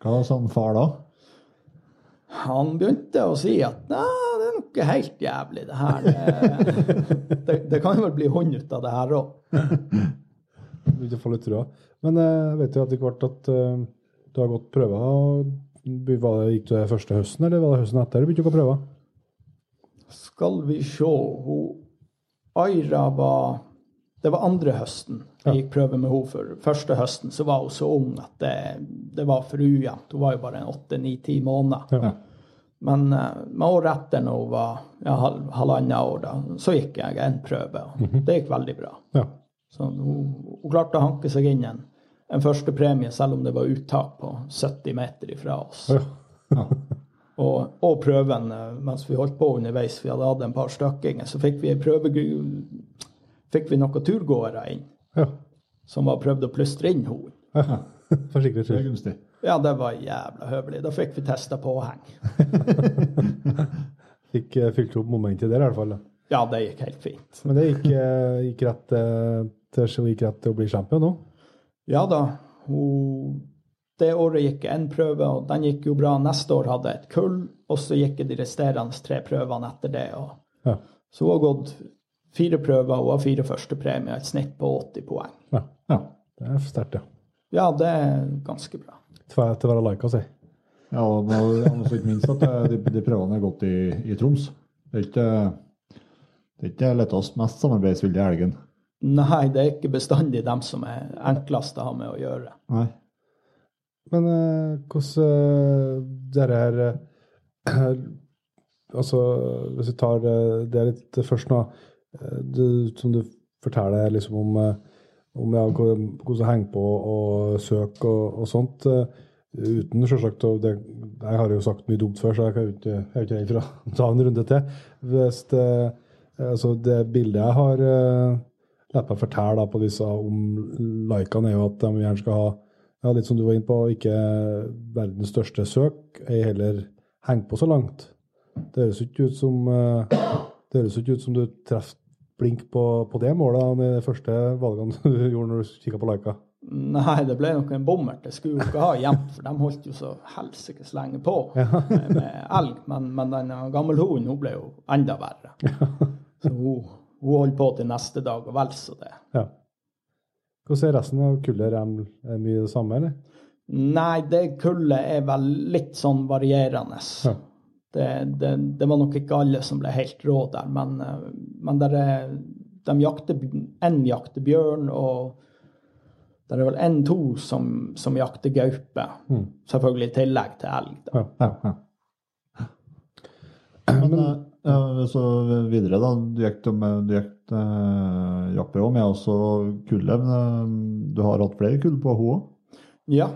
Hva sa han far da? Han begynte å si at nei, det er noe helt jævlig, det her. Det, det, det kan vel bli hund ut av det her òg. Begynte å få litt trua. Men eh, jeg vet jo etter hvert at eh, du har gått prøver. det, Gikk du det første høsten, eller var det høsten etter du begynte å gå prøver? Skal vi se hun, Aira var Det var andre høsten jeg gikk prøve med henne. For første høsten så var hun så ung at det, det var for ujevnt. Hun var jo bare en åtte-ni-ti måneder. Ja. Men uh, med året etter, når hun var ja, halvannet år, da, så gikk jeg en prøve. og Det gikk veldig bra. Ja. Så hun, hun klarte å hanke seg inn en, en første premie, selv om det var uttak på 70 meter ifra oss. Ja. Og, og prøven eh, mens vi holdt på underveis, vi hadde hatt en par stykkinger, så fikk vi prøve, fikk vi noen turgåere inn ja. som var prøvd å plystre inn hunden. ja. For sikkerhets er skyld. Ja, det var jævla høvelig. Da fikk vi testa påheng. Fikk eh, fylt opp momentet der, i hvert fall. da. Ja, det gikk helt fint. Men det gikk, eh, gikk, rett, til, gikk rett til å bli champion nå? Ja da. Hun, det året gikk en prøve, og den gikk jo bra. Neste år hadde jeg et kull, og så gikk jeg de resterende tre prøvene etter det. Og, Ja. så hun har gått fire prøver, hun har fire førstepremier, et snitt på 80 poeng. ja. Ja. Det er sterkt, ja. Ja, det er ganske bra. Tverr til å være laika, si. Ja, og ikke minst at eh, de, de prøvene er gått i, i Troms. Det er ikke det er ikke lettest mest samarbeidsvillige elgen. Nei, det er ikke bestandig dem som er enklest å ha med å gjøre. Nei. Men eh, hvordan eh, det her eh, Altså, hvis vi tar det, litt først nå du, Som du forteller liksom om, om ja, hvordan det henger på og søk og, og sånt. Uten selvsagt det, Jeg har jo sagt mye dumt før, så jeg ikke, jeg er ikke redd for å ta en runde til. Hvis det, altså det bildet jeg har latt meg fortelle da, på disse om likene, er jo at de gjerne skal ha ja, litt som du var inne på, ikke verdens største søk, ei heller henge på så langt. Det høres ikke ut som eh, det høres ikke ut som du treffer blink på, på det målet med de første valgene du gjorde når du kikka på Laika. Nei, det ble nok en bommert. Det skulle jo ikke ha jevnt, for de holdt jo så helsikes lenge på med, med elg. Men, men den gamle hunden hun ble jo enda verre. Så hun, hun holdt på til neste dag og vel så det. Ja. Hvordan er resten av kullet? Er de er mye det samme, eller? Nei, det kullet er vel litt sånn varierende. Ja. Det, det, det var nok ikke alle som ble helt rå der, men, eh, men der er, de jakter, en jakter bjørn, og det er vel en-to som, som jakter gaupe. Mm. Selvfølgelig i tillegg til elg. Da. Ja. Ja, ja. Men eh, ja, så videre, da. Du gikk med du gikk, eh, òg med også kullet. Men eh, du har hatt flere kull på henne òg? Ja.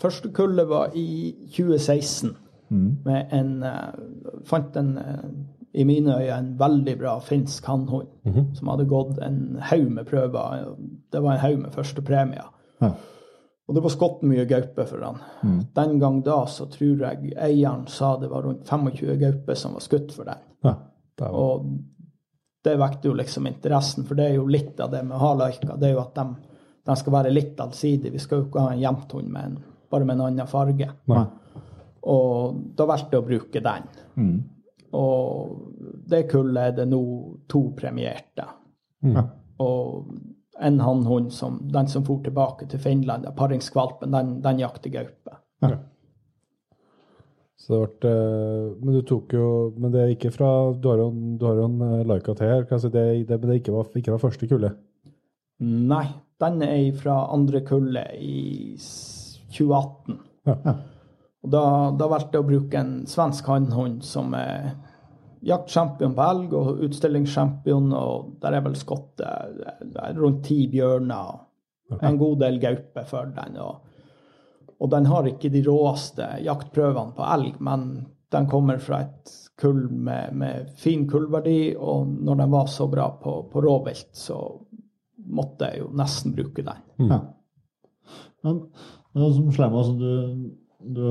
Første kullet var i 2016. Mm. Med en eh, Fant en, eh, i mine øyne, en veldig bra finsk hannhund. Som hadde gått en haug med prøver. Det var en haug med førstepremier. Ja. Og det var skutt mye gaupe for han. Den gang da så tror jeg eieren sa det var rundt 25 gauper som var skutt for den. Ja. Det var... Og det vekte jo liksom interessen, for det er jo litt av det med å ha løyka. Det er jo at de, de skal være litt allsidige. Vi skal jo ikke ha en jevnt hund med en, bare med en annen farge. Nei. Og da valgte jeg å bruke den. Mm. Og det kullet er det nå to premierte. Mm. Og en hannhund, som, den som for tilbake til Finland, paringskvalpen, den, den jakter gaupe. Så det ble, eh, men du tok jo Men det er ikke fra Du har jo, du har jo en Laika til her. Kanskje det, det, men det ikke var, ikke var første kullet? Nei, den er fra andre kullet i s- 2018. Ja. Og da, da valgte jeg å bruke en svensk hannhund som er jaktsjampion på elg og utstillingssjampion, og der er vel skutt eh, rundt ti bjørner og en god del gaupe for den. Og, og den har ikke de råeste jaktprøvene på elg, men den kommer fra et kull med, med fin kullverdi, og når den var så bra på, på rovvilt, så måtte jeg jo nesten bruke den. Ja. Men men som slem, altså, du, du,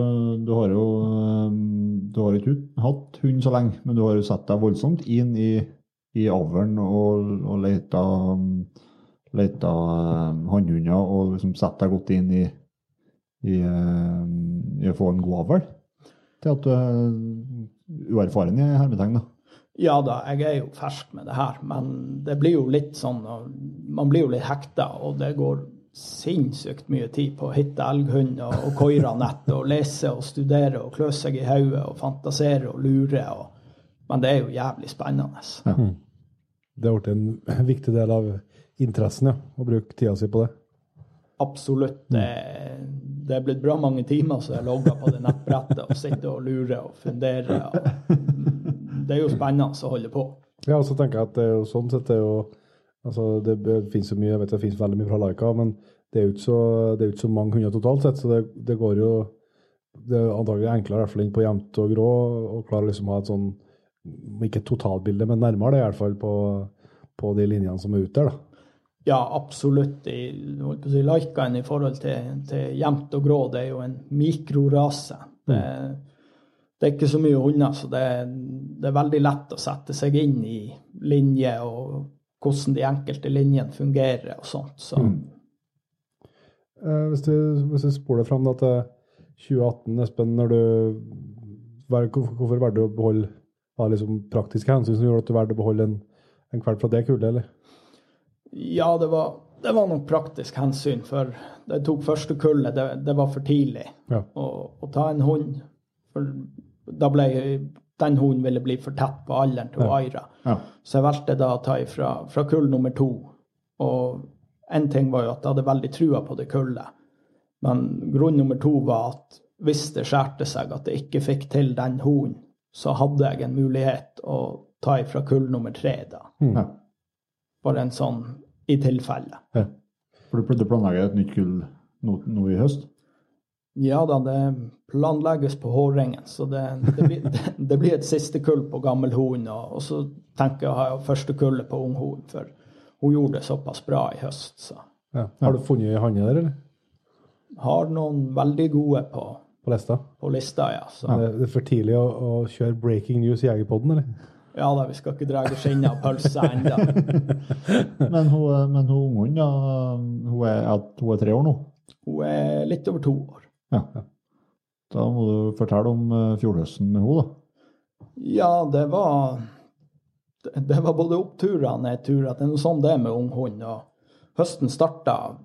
du har jo um, Du har ikke hatt hund så lenge, men du har jo satt deg voldsomt inn i i avlen og, og leita, leita eh, hannhunder og liksom satt deg godt inn i, i, eh, i å få en god avl? Til at du er uerfaren i hermetegn, da. Ja da, jeg er jo fersk med det her, men det blir jo litt sånn Man blir jo litt hekta, og det går sinnssykt mye tid på å hitte elghund og, og koire nett og lese og studere og klø seg i hodet og fantasere og lure. Og, men det er jo jævlig spennende. Ja. Det har blitt en viktig del av interessen, ja, å bruke tida si på det. Absolutt. Det, det er blitt bra mange timer så jeg logger på det nettbrettet og sitter og lurer og funderer. Og det er jo spennende å holde på. Ja, og så tenker jeg at det er jo sånn sett det er jo altså Det finnes jo mye, jeg vet det finnes veldig mye fra Laika, men det er jo ikke så, ikke så mange hunder totalt sett, så det, det går jo Det er antagelig enklere i hvert fall inn på jevnt og grå å klare liksom å ha et sånn Ikke et totalbilde, men nærmere det i hvert fall på, på de linjene som er ute der, da. Ja, absolutt. Si, Laikaen i forhold til, til jevnt og grå, det er jo en mikrorase. Det, det er ikke så mye hunder, så det, det, er veldig lett å sette seg inn i linjer og hvordan de enkelte linjene fungerer og sånt. Så. Mm. Eh, hvis, du, hvis du spoler fram da, til 2018, Espen, når du hvorfor valgte du å beholde var liksom praktiske hensyn som gjorde at du valgte å beholde en, en kveld fra det kullet, eller? Ja, det var, det var nok praktisk hensyn, for det tok første kullet. Det, det var for tidlig Ja. å, å ta en hund. For da ble den hunden ville bli for tett på alderen til Ja. Aira. Ja. Så jeg valgte da å ta ifra fra kull nummer to. Og en ting var jo at jeg hadde veldig trua på det kullet. Men grunn nummer to var at hvis det skjærte seg at jeg ikke fikk til den hunden, så hadde jeg en mulighet å ta ifra kull nummer tre da. Ja. Bare en sånn i tilfelle. For du, du planlegger et nytt kull nå, nå i høst? Ja da, det planlegges på Hårrengen, så det, det, blir, det, det blir et siste kull på gammel hund. Og, og så tenker jeg å ha første kullet på ung hund, for hun gjorde det såpass bra i høst. Så Ja. Har du funnet ei hanne der, eller? har noen veldig gode på, På lista? på lista, ja. Så Det, det er for tidlig å, å kjøre breaking news i Jegerpodden, eller? ja da, vi skal ikke dra skinnet av pølsa ennå. Men hun, men hun ungen, ja, hun er, hun er tre år nå? Hun er litt over to år. Ja. Da må du fortelle om eh, fjordhøsten med henne, da. Ja, det var det- var både oppturer og nedturer. Det er noe sånn det er med ung hund. Og høsten starta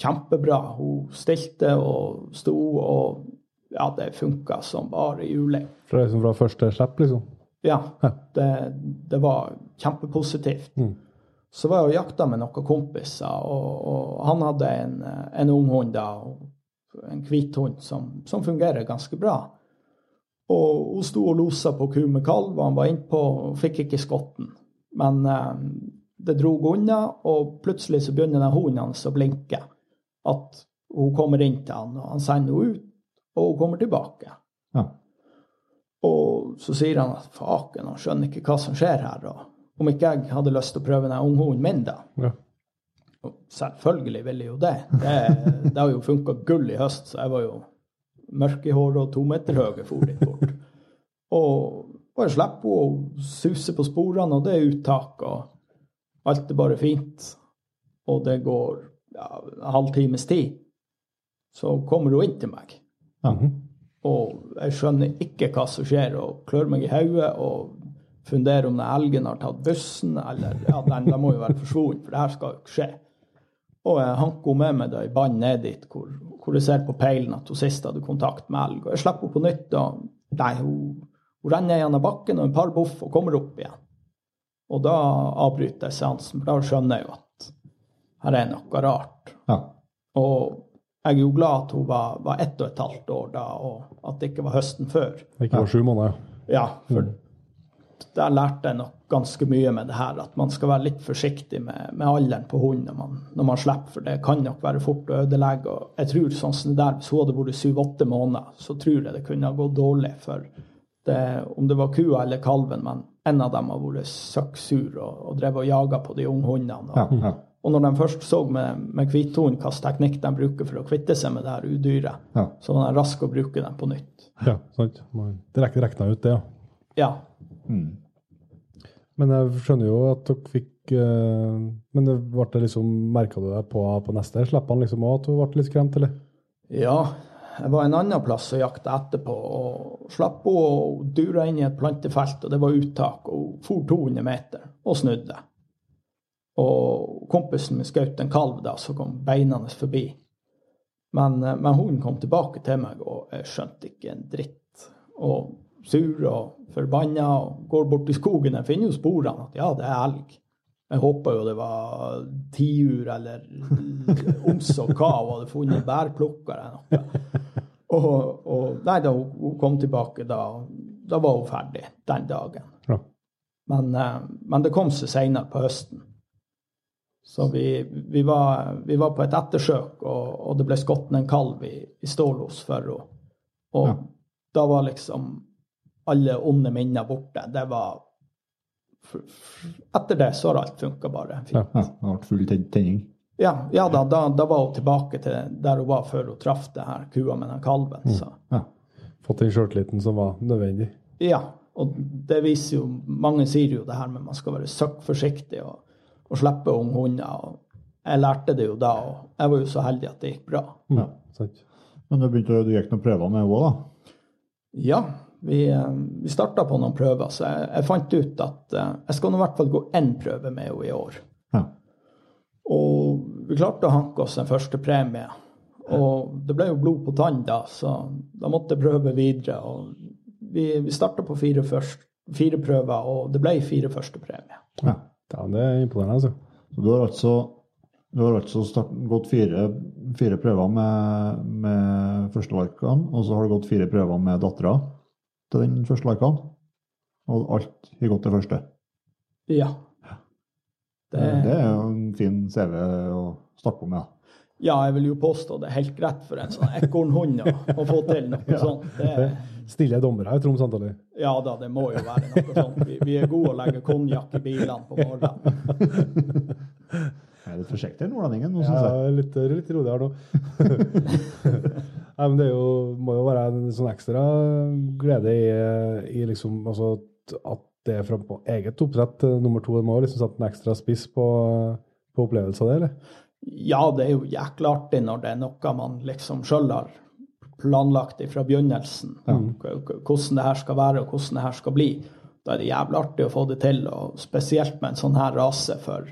kjempebra. Hun stilte og sto, og ja, det funka som bare juling. Fra, liksom fra første slipp, liksom? Ja, det, det var kjempepositivt. Mm. Så var jeg og jakta med noen kompiser, og, og han hadde en, en ung hund da, en hvit hund som, som fungerer ganske bra. Og hun sto og losa på ku med kalv, og han var innpå og fikk ikke skotten. Men eh, det drog unna, og plutselig så begynner den hunden hans å blinke. At hun kommer inn til han, og han sender henne ut, og hun kommer tilbake. Ja. Og så sier han at faken, han skjønner ikke hva som skjer her. Og om ikke jeg hadde lyst til å prøve den unghunden min, da. Ja. Og selvfølgelig ville jeg jo det. Det, det har jo funka gull i høst, så jeg var jo mørk i håret og to meter høy for dit bort. Og bare slipper henne å suse på sporene, og det er uttak, og alt er bare fint. Og det går ja, en halvtimes tid, så kommer hun inn til meg. Mhm. Og jeg skjønner ikke hva som skjer, og klør meg i hodet og funderer om den elgen har tatt bussen, eller ja, den, den må jo være forsvunnet, for det her skal jo ikke skje. Og jeg hanker henne med meg da i bånd ned dit, hvor, hvor jeg ser på peilen at hun sist hadde kontakt med elg. Og jeg slipper henne på nytt, og nei, hun, hun renner gjennom bakken og en par boff og kommer opp igjen. Og da avbryter jeg seansen, for da skjønner jeg jo at her er noe rart. Ja. Og jeg er jo glad at hun var, var ett og et halvt år da, og at det ikke var høsten før. Det ikke var sju måneder. Ja, for der lærte jeg nok ganske mye med det her, at man skal være litt forsiktig med, med alderen på hunden når man, når man slipper, for det kan nok være fort å ødelegge. Og jeg tror sånn som det der, hvis hun hadde vært syv-åtte måneder, så tror jeg det kunne ha gått dårlig. For det, om det var kua eller kalven, men en av dem har vært søkksur og, og drevet og jaga på de unge hundene. Og, Ja, ja. og når de først så med, med hvithund hvilken teknikk de bruker for å kvitte seg med det her udyret, Ja. så var de raske å bruke den på nytt. Ja, sant. Det rek- rekna ut, det, ja. Ja. Mm. Men jeg skjønner jo at dere fikk eh, Men det ble det liksom, merka du deg på, på neste Slapp han liksom òg, at du ble litt skremt, eller? Ja, jeg var en annen plass og jakta etterpå, og slapp på og dura inn i et plantefelt, og det var uttak, og for 200 meter, og snudde. Og kompisen min skjøt en kalv da, som kom beinende forbi. Men, eh, men hunden kom tilbake til meg, og jeg skjønte ikke en dritt. Og sur og forbanna, og går bort i skogen. Jeg finner jo sporene at ja, det er elg. Jeg håpa jo det var tiur eller oms og kav og hadde funnet bærplukker eller noe. Og, og nei, da hun hun kom tilbake, da, da var hun ferdig den dagen. Ja. Men, eh, men det kom seg seinere på høsten. Så vi, vi, var, vi var på et ettersøk, og, og det ble skutt en kalv i, i Stålos for henne. Og Ja. da var liksom alle onde minner borte. Det var Etter det så har alt funka bare fint. Ja. Ja, det vært full tenning. Ja, ja da, da, da var hun tilbake til der hun var før hun traff det her kua med den kalven. Så. Ja. Fått den sjøltilliten som var nødvendig. Ja, og det viser jo Mange sier jo det her med man skal være søkk forsiktig og, og slippe unge hunder. og Jeg lærte det jo da, og jeg var jo så heldig at det gikk bra. Mm. Ja. Sant? Men du, begynte, du gikk noen prøver med henne òg, da? Ja, vi, eh, vi starta på noen prøver, så jeg, jeg fant ut at eh, jeg skal nå i hvert fall gå én prøve med henne i år. Ja. Og vi klarte å hanke oss en første premie. Og det ble jo blod på tann da, så da måtte jeg prøve videre. Og vi, vi starta på fire, først, fire prøver, og det ble fire første premie. ja. Ja, det er imponerende, altså. Så du har altså, du har altså start, gått fire, fire prøver med, med førstevalgene, og så har du gått fire prøver med dattera til den første larkene. Og alt har gått til første. Ja. Det, Det er jo en fin CV å snakke om, ja. ja, jeg vil jo påstå det er helt greit for en sånn ekornhund å, å få til noe sånt. Det, Stille dommere i Troms antallet? ja da, det må jo være noe sånt. Vi, vi er gode å legge konjakk i bilene på morgenen. Jeg er litt forsiktig, nordlendingen. Ja, litt, litt roligere nå. Men det er jo, må jo være en sånn ekstra glede i, i liksom, altså, at det er fra på eget oppsett eh, nummer to. Det må liksom sette en ekstra spiss på, på opplevelsen av det, eller? Ja, det er jo jækla artig når det er noe man liksom sjøl har planlagt fra begynnelsen. K- Hvordan det her skal være og hvordan det her skal bli. Da er det jævlig artig å få det til, og spesielt med en sånn her rase, for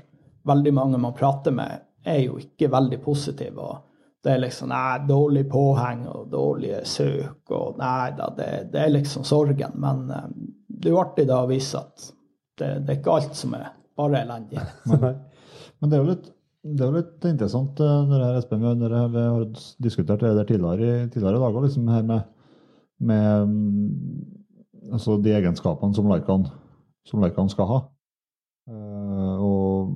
veldig mange man prater med, er jo ikke veldig positive. og Det er liksom nei, dårlig påheng og dårlige søk, og nei da, det, det er liksom sorgen. Men eh, det er jo artig da å vise at det, det er ikke alt som er bare elendig. Men det er jo litt, det er litt interessant eh, når jeg, Espen, når jeg, vi har diskutert det der tidligere, i- dag liksom her med, med mm, altså de egenskapene som Laikan, som Laikan skal ha. Eh, og,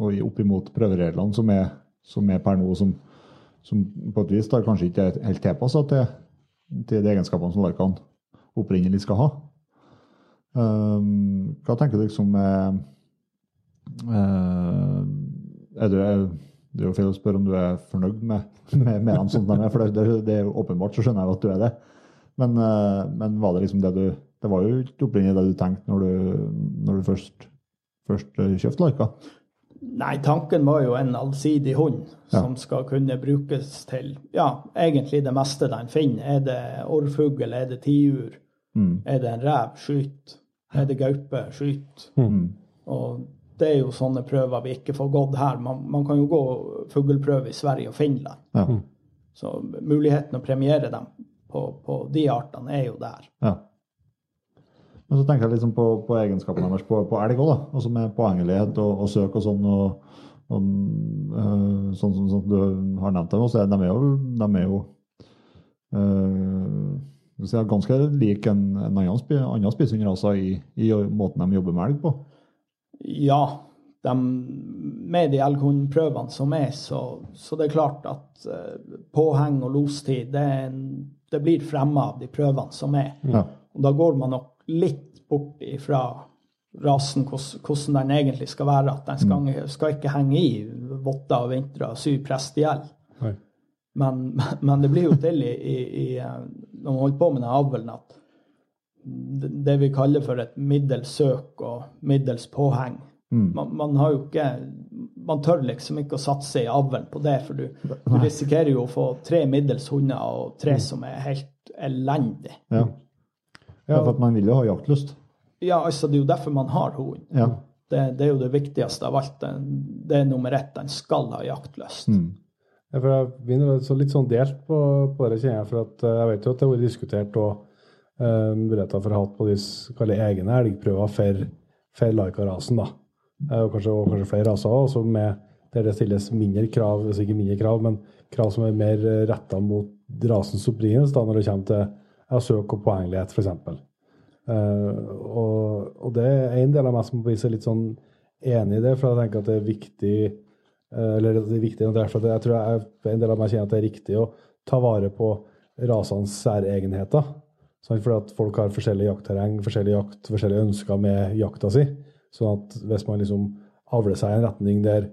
og opp imot prøvereglene som er, som er per nå, som, som på et vis da kanskje ikke er helt tilpassa til, til de egenskapene som larkene opprinnelig skal ha. Um, hva tenker du liksom med Eh, er du, er, det er jo feil å spørre om du er fornøyd med, med, med dem som de er, for det, det, er jo åpenbart så skjønner jeg at du er det. Men, eh, men var det liksom det du Det var jo ikke opprinnelig det du tenkte når du, når du først, først kjøpte Laika? Nei, tanken var jo en allsidig hund Ja. som skal kunne brukes til ja, egentlig det meste den finner. Er det orrfugl, er det tiur, Mm. er det en rev, skyt. Er det gaupe, skyt. Mm. Og det er jo sånne prøver vi ikke får gått her. Man, man kan jo gå fuglprøve i Sverige og Finland. Ja. Så muligheten å premiere dem på, på de artene er jo der. ja. Men så tenker jeg liksom på, på egenskapene deres på, på elg òg. Altså med påhengelighet og, og søk og sånn. og, og øh, sånn som sånn, du har nevnt dem, så er de jo, de er jo øh, er ganske lik en, en annen, spi, annen spisehundrase i, i måten de jobber med elg på. Ja, de, med de elghundprøvene som er, så, så det er klart at eh, påheng og lostid, det, det blir fremme av de prøvene som er. Ja. Og da går man nok litt bort ifra rasen, hvordan, den egentlig skal være. At den skal, skal ikke henge i votter og vintre og sy prest i hjel. Men, men det blir jo til i, i, eh, når man holder på med den avlen, at det det vi kaller for et middels søk og middels påheng. Mm. Man, man har jo ikke Man tør liksom ikke å satse i avlen på det, for du, du risikerer jo å få tre middels hunder og tre som er helt elendige. Ja. Ja, for at man vil jo ha jaktlyst. Ja, altså det er jo derfor man har hund. Ja. Det, det er jo det viktigste av alt. Det, det er nummer ett. Den skal ha jaktlyst. Mm. Ja, for jeg begynner så litt sånn delt på, på det, kjenner jeg. For at eh, jeg vet jo at det har vært diskutert og uh, muligheter for å ha på de egne elgprøver for, for Laika-rasen, da. Uh, Og kanskje, og kanskje flere raser også, med der det stilles mindre krav, hvis ikke mindre krav, men krav som er mer retta mot rasens opprinnelse, da, når det kommer til ja, søk og poenglighet, f.eks. Uh, og, og det er en del av meg som må så litt sånn enig i det, for jeg tenker at det er viktig uh, eller det er viktig, derfor at jeg tror jeg, en del av meg kjenner at det er riktig å ta vare på rasenes særegenheter. Sånn, Fordi at folk har forskjellig jaktterreng, forskjellig jakt, forskjellige ønsker med jakta si. Sånn at hvis man liksom avler seg i en retning der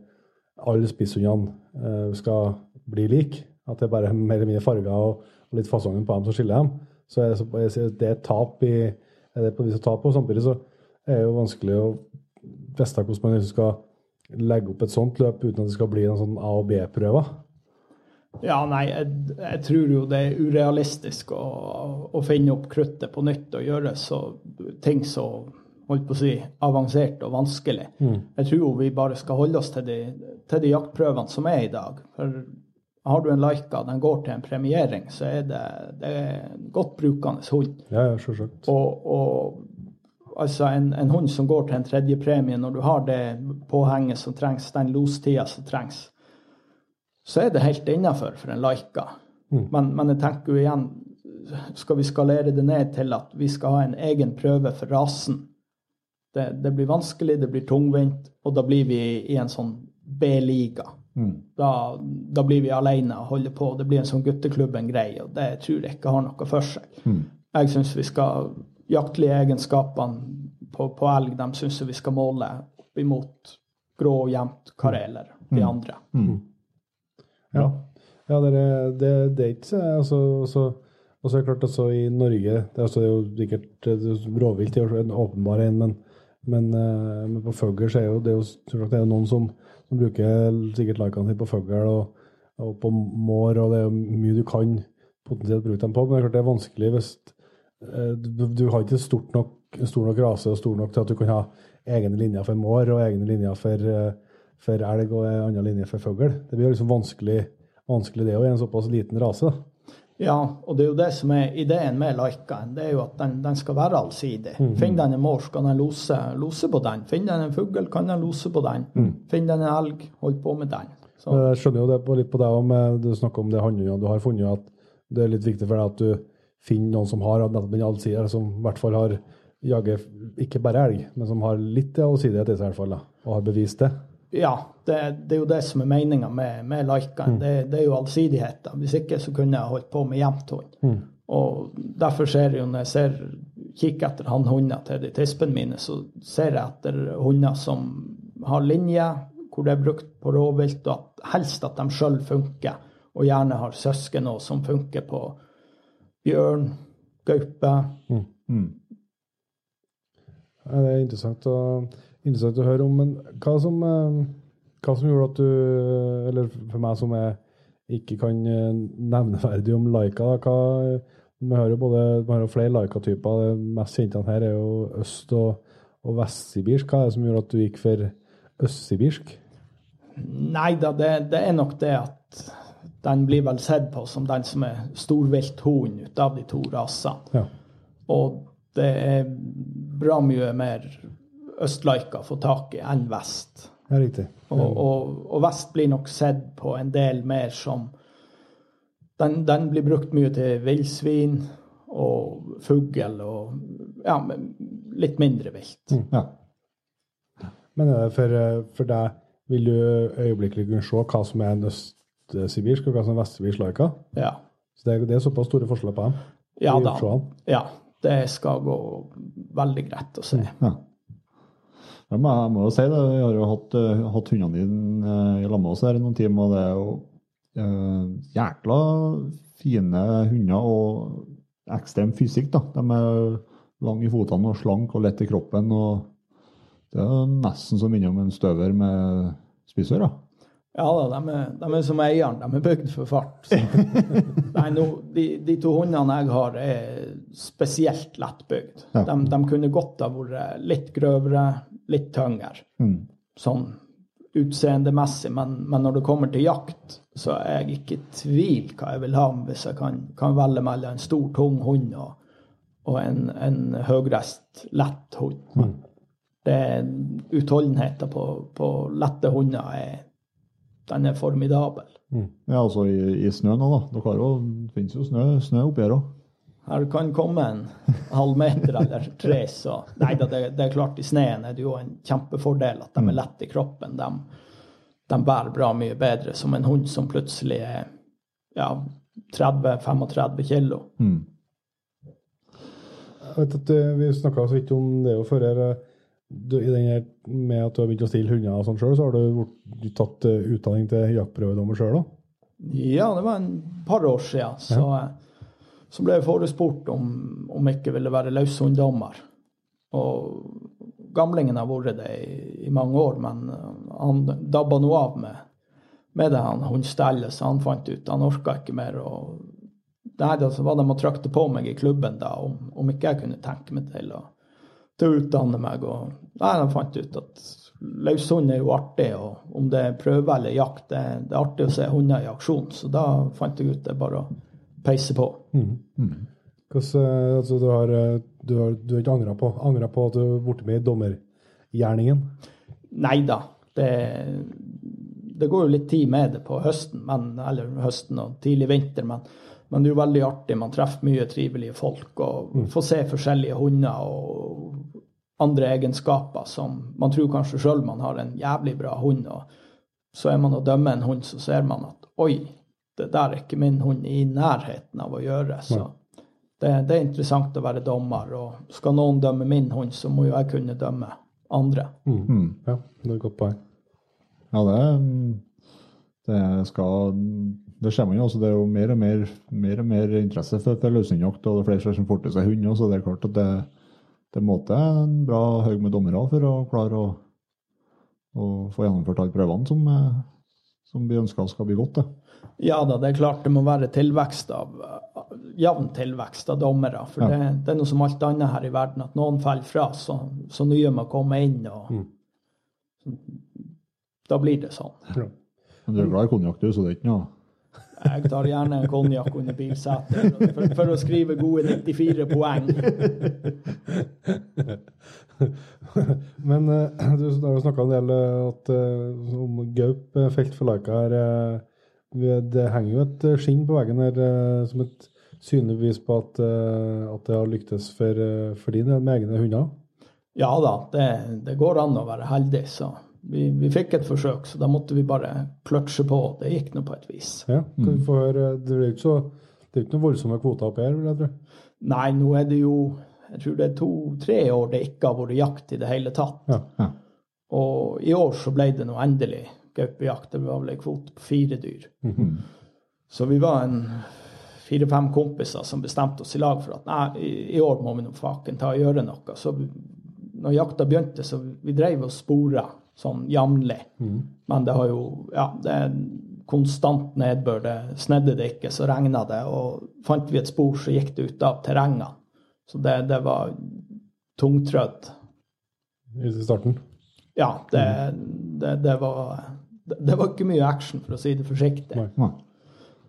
alle spisshundene uh, skal bli like, at det er bare mer eller mindre farger og, og litt fasongen på dem som skiller dem, så det, så, jeg sier at det er tap i er det på vis å tape. Og samtidig så er det jo vanskelig å vite hvordan man liksom skal legge opp et sånt løp uten at det skal bli en sånn A- og B-prøver. Ja, nei, jeg, jeg tror jo det er urealistisk å, å finne opp kruttet på nytt og gjøre så, ting så holdt på å si, avansert og vanskelig. Jeg tror jo vi bare skal holde oss til de, til de jaktprøvene som er i dag. For har du en Laika, den går til en premiering, så er det, det er en godt brukende hund. Ja, ja, selvsagt. Og, og altså en, en hund som går til en tredjepremie, når du har det påhenget som trengs, den lostida som trengs, så er det helt innafor for en Laika. Men, men jeg tenker jo igjen, skal vi skalere det ned til at vi skal ha en egen prøve for rasen? Det, det blir vanskelig, det blir tungvint, og da blir vi i en sånn B-liga. Da, da blir vi alene og holder på. Det blir en sånn gutteklubb-en-greie, og det tror jeg ikke har noe for seg. Jeg syns vi skal Jaktlige egenskapene på, på elg. De syns vi skal måle opp imot grå og jevnt kareler, de andre. Ja, ja det, er, det, det er ikke altså, altså Og så er det klart altså i Norge Det er, altså, det er jo sikkert det er Rovvilt er jo en åpenbar en, men, men, eh, men på fugl er jo det er jo, det er jo noen som, som bruker sikkert likene sine på fugl og, og på mår, og det er mye du kan potensielt bruke dem på, men det er klart det er vanskelig hvis eh, du, du har ikke stort nok, stor nok rase og stor nok til at du kan ha egne linjer for mår og egne linjer for, eh, for elg og en annen linje for fugl. Det blir liksom vanskelig, vanskelig det òg i en såpass liten rase. da. Ja, og det er jo det som er ideen med Laikaen. Det er jo at den, den skal være allsidig. Mhm. Finner den en mors, kan den lose, lose på den. Finner den en fugl, kan den lose på den. Mm. Finner den en elg, hold på med den. Så, Jeg skjønner jo det på, litt på deg òg, du snakker om det hannhundene du har funnet, at det er litt viktig for deg at du finner noen som har nettopp den allsidige, som i hvert fall har jager ikke bare elg, men som har litt allsidighet i seg i hvert fall, da, og har bevist det. Ja, det, det er jo det som er meninga med, med Mm. Det, det er jo allsidigheten. Hvis ikke så kunne jeg holdt på med jevnt hund. Mm. Og derfor ser jeg jo når jeg ser, kikker etter hannhunder til de tispene mine, så ser jeg etter hunder som har linje, hvor det er brukt på rovvilt, og at, helst at de sjøl funker, og gjerne har søsken òg, som funker på bjørn, gaupe. Ja, det er interessant å, interessant å høre om, men hva som, eh, hva som gjorde at du, eller for meg som er, ikke kan eh, nevneverdig om Laika, da, hva, vi har jo både, vi har jo flere Laika-typer, det mest kjente her er jo øst- og, og vestsibirsk. Hva er det som gjorde at du gikk for østsibirsk? Nei da, det, det er nok det at den blir vel sett på som den som er storvilthund ut av de to rasene. Ja. Og det er bra mye mer østlaika får få tak i enn vest. Ja, riktig. Og, og, og vest blir nok sett på en del mer som Den, den blir brukt mye til villsvin og fugl og ja, litt mindre vilt. Ja. Men det for, eh, for deg, vil du øyeblikkelig kunne se hva som er en østsibirsk og hva som er vestsibirsk Laika? Ja. Så det det er såpass store forskjeller på dem? Ja da. Ja, det skal gå veldig greit å se. Ja. Jeg må, jeg må jo si det, vi har jo hatt, eh, hatt hundene dine eh, i lag med oss her i noen timer, og det er jo uh, jækla fine hunder og ekstrem fysikk. da. De er lange i fotene og slank og lett i kroppen. og Det er nesten som innom en støver med spissører. Ja da, de er, de er som eieren. De er bygd for fart. Så. Nei, no, de, de, to hundene jeg har, er spesielt lettbygd. Ja. De, de kunne godt ha vært litt grøvere, litt tyngre. Mm. Sånn utseendemessig. Men, men når det kommer til jakt, så er jeg ikke i tvil hva jeg vil ha hvis jeg kan, kan velge mellom en stor, tung hund og, og en, en høyreist, lett hund. Det er Utholdenheten på, på lette hunder er, den er formidabel. Ja, altså i, i snø nå, da. Dere har jo, det finnes jo snø, snø oppi her òg. Her kan komme en halv meter eller tre, så Nei da, det, det er klart, i sneen er det jo en kjempefordel at de er lette i kroppen. De, de bærer bra mye bedre som en hund som plutselig er ja, 30-35 kilo. Mm. Jeg vet at eh, Vi snakka så vidt om det jo før. her, eh, Du, i den her, med at du har begynt å stille hunder og sånn sjøl, så har du tatt eh, utdanning til jaktprøvedommer sjøl òg? Ja, det var en par år siden. Så, så ble jeg forespurt om, om jeg ikke ville være løshunddommer. Og gamlingen har vært det i, i mange år, men eh, han dabba nå av med, med det han hundestellet, så han fant ut han orka ikke mer. og Nei, da var de og trykte på meg i klubben da, om, om ikke jeg kunne tenke meg til å, til å utdanne meg. Og nei, de fant ut at løshund er jo artig, og om det er prøve eller jakt, det, det er artig å se hunder i aksjon. Så da fant jeg ut det bare å peise på. Hvordan, eh, altså, du har, eh, du har, du har ikke angra på, angret på at du har blitt med i dommergjerningen? Nei da, det, det går jo litt tid med det på høsten, men, eller høsten og tidlig vinter. Men, men det er jo veldig artig. Man treffer mye trivelige folk og får se forskjellige hunder og andre egenskaper som man tror kanskje sjøl man har en jævlig bra hund. og Så er man og dømmer en hund, så ser man at oi, det der er ikke min hund i nærheten av å gjøre. Så det, det er interessant å være dommer. Og skal noen dømme min hund, så må jo jeg kunne dømme andre. Mm. Ja, det er et godt poeng. Ja, det, det skal Det ser man jo også. Det er jo mer og mer, mer, og mer interesse for, for løshundjakt, og det er flere som får til seg hund også, så det er klart at det, det må til en bra haug med dommere for å klare å, å få gjennomført alle prøvene som, eh, som vi ønsker skal bli godt. Det. Ja da, det er klart det må være tilvekst av jevn tilvekst av dommere. For Ja. det, det er noe som alt annet her i verden, at noen faller fra, så, så nye må komme inn. og Da blir det sånn. Ja. Men du er glad i konjakk, du, så det er ikke noe Jeg tar gjerne en konjakk under bilsetet for, for å skrive gode 94 poeng. Men eh, du har jo snakka en del eh, at, eh, om gaup eh, felt for Laika her. Det henger jo et skinn på veggen her som et synlig bevis på at, at det har lyktes for, for din del med egne hunder. Ja da, det, det går an å være heldig, så vi, vi fikk et forsøk, så da måtte vi bare kløtsje på. Det gikk nå på et vis. Ja, kan vi få høre, Det er jo ikke, ikke noen voldsomme kvoter oppi her, vil jeg tro. Nei, nå er det jo jeg tror det er to-tre år det ikke har vært jakt i det hele tatt. Ja. Ja. Og i år så ble det nå endelig gaupejakt. Det var vel en kvote på fire dyr. Så vi var en fire-fem kompiser som bestemte oss i lag for at nei, i, i år må vi nå faken ta og gjøre noe. Så vi, når jakta begynte, så vi drev og spora sånn jevnlig. Men det har jo Ja, det er konstant nedbør. Det snedde det ikke, så regna det. Og fant vi et spor, så gikk det ut av terrengene. Så det, det var tungtrødd. i starten. Ja, det, det, det var det, det var ikke mye action, for å si det forsiktig. Nei.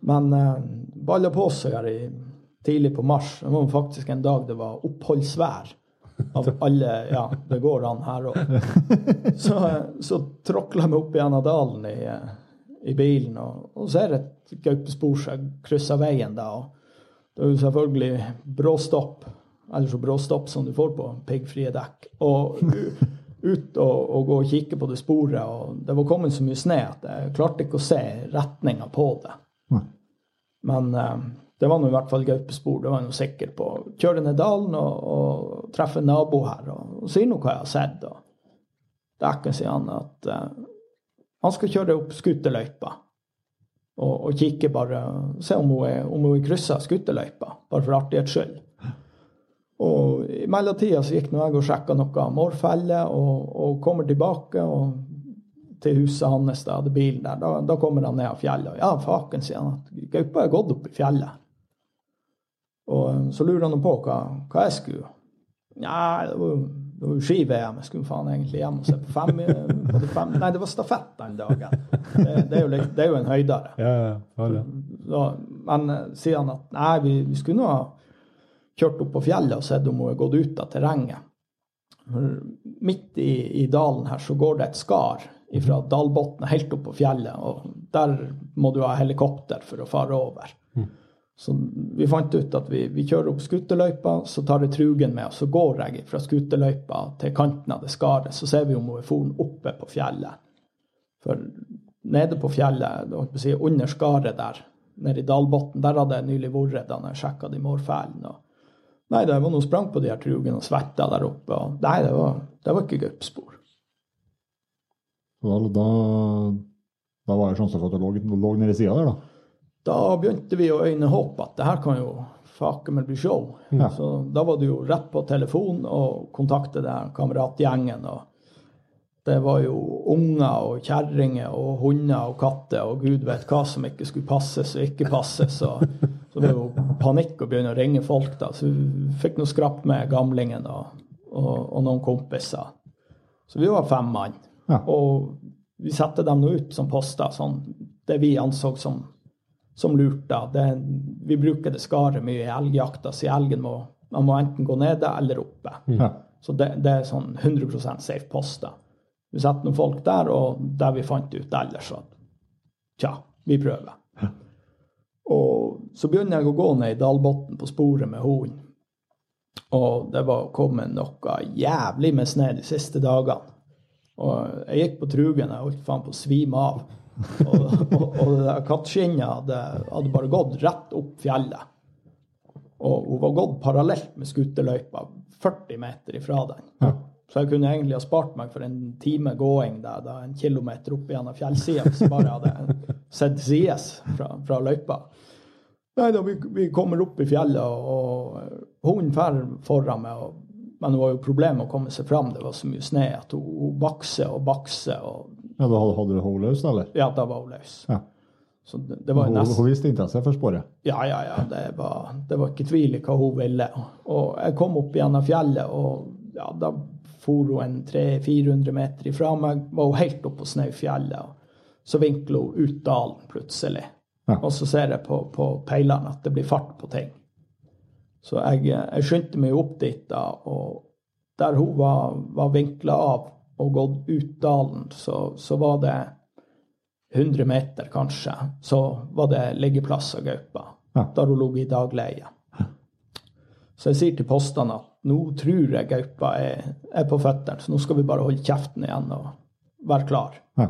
Men uh, balla på seg her i, tidlig på mars. Det var faktisk en dag det var oppholdsvær. Av alle Ja, det går an her òg. Så, eh, så tråkla jeg meg opp gjennom dalen i, eh, i bilen, og, og ser et gaupespor som krysser veien da. og Det er jo selvfølgelig bråstopp, eller så bråstopp som du får på piggfrie dekk. Og ut og, og gå og kikke på det sporet, og det var kommet så mye snø at jeg klarte ikke å se retninga på det. Nei. Men eh, det var nå i hvert fall gaupespor. Det var jeg sikker på. Kjøre ned dalen og, og treffe en nabo her og, og sier nå hva jeg har sett. Og Dekken sier han at eh, han skal kjøre opp skuterløypa og, og kikke bare, se om hun er, om hun er kryssa skuterløypa, bare for artighets skyld. Og i mellomtida så gikk nå jeg og sjekka noe mårfelle, og, og kommer tilbake og til huset hans, da hadde bilen der. Da, da kommer han ned av fjellet. Ja, faken, sier han. at Gaupa er gått opp i fjellet. Og eh, så lurer han på hva, hva jeg skulle. Nei, det var, det var jo ski-VM. Jeg skulle faen egentlig hjem og se på fem, på det fem Nei, det var stafett den dagen. Det, det, er, jo, litt- det er jo en høydere. Ja, ja, ja. ja. Da, men eh, sier han at nei, vi, vi skulle nå ha kjørt opp på fjellet og sett om hun er gått ut av terrenget. Midt i, i dalen her så går det et skar fra dalbunnen helt opp på fjellet, og der må du ha helikopter for å fare over. Så vi fant ut at vi, vi kjører opp skuterløypa, så tar jeg trugen med, og så går jeg fra skuterløypa til kanten av det skaret, så ser vi om hun er foren oppe på fjellet. For nede på fjellet, si, under skaret der, nede i dalbunnen, der hadde jeg nylig vært da jeg sjekka de mårfælene. Nei, da jeg var nå sprang på de her trugene og svetta der oppe. og Nei, det var, det var ikke gaupespor. Vel, da, da var det sjanse for at det lå, lå nede i sida der, da. Da begynte vi å øyne håp at det her kan jo faken meg bli show. Ja. Så da var det jo rett på telefon og kontakte den kameratgjengen. og det var jo unger og kjerringer og hunder og katter og gud vet hva som ikke skulle passes og ikke passes. Og, så det var jo panikk å begynne å ringe folk. da, Så vi fikk noe skrapt med gamlingen og, og, og noen kompiser. Så vi var fem mann. Ja. Og vi satte dem nå ut som poster, sånn det vi anså som, som lurt. da. Det, vi bruker det skaret mye i elgjakta, så elgen må, man må enten gå nede eller oppe. Ja. Så det, det er sånn 100% safe poster. Vi setter noen folk der, og der vi fant ut ellers at tja, vi prøver. Og så begynner jeg å gå ned i dalbunnen på sporet med hunden. Og det var kommet noe jævlig med snø de siste dagene. Og jeg gikk på trugen, jeg holdt faen på å svime av. Og, og, og det kattskinnet hadde, hadde bare gått rett opp fjellet. Og hun var gått parallelt med skuterløypa, 40 meter ifra den. Ja. Så jeg kunne egentlig ha spart meg for en time gåing der, da en kilometer opp gjennom fjellsida, hvis jeg bare hadde sett sides fra, fra løypa. Nei da, vi, vi kommer opp i fjellet, og, hunden drar foran meg. Og, men det var jo problemet å komme seg fram. Det var så mye snø at hun, hun bakser og bakser. Og Ja, da hadde, du henne løs, eller? ja, da var hun løs. Ja. Så det, det var Hun, nest... hun viste interesse for sporet. Ja, ja, ja. Det var, det var ikke tvil i hva hun ville. Og jeg kom opp gjennom fjellet, og ja, da for hun en 300-400 meter ifra meg. Var hun helt oppe på Snaufjellet. Så vinkler hun ut dalen plutselig. Ja. Og så ser jeg på, på peilene at det blir fart på ting. Så jeg, jeg skyndte meg opp dit, da, og der hun var, var vinkla av og gått ut dalen, så, så var det 100 meter, kanskje, så var det liggeplass av gaupa. Ja. Der hun lå i dagleie. Så jeg sier til postene at nå tror jeg gaupa er, er på føttene, så nå skal vi bare holde kjeften igjen og være klar. Ja.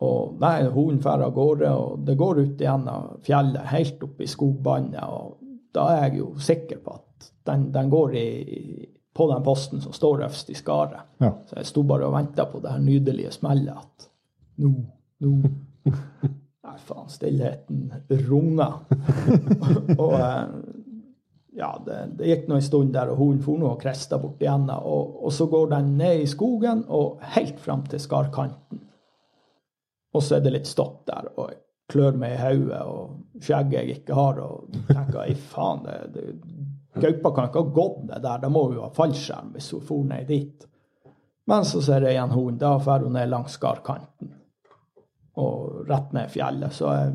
Og nei, hunden drar av gårde, og det går ut gjennom fjellet, helt opp i skogbåndet. Og da er jeg jo sikker på at den, den går i, på den posten som står øverst i skaret. Ja. Så jeg sto bare og venta på det her nydelige smellet at nå, nå Nei, faen, stillheten runga. og eh, ja, det, det gikk nå en stund der, og hunden for nå og krista bort igjen. Og, og så går den ned i skogen og helt fram til skarkanten. Og så er det litt stopp der, og jeg klør meg i hodet og skjegget jeg ikke har, og tenker ei faen, det, det, gaupa kan ikke ha gått ned der, da må hun jo ha fallskjerm hvis hun for ned dit. Men så ser jeg igjen hunden, da drar hun ned langs skarkanten og rett ned fjellet. Så jeg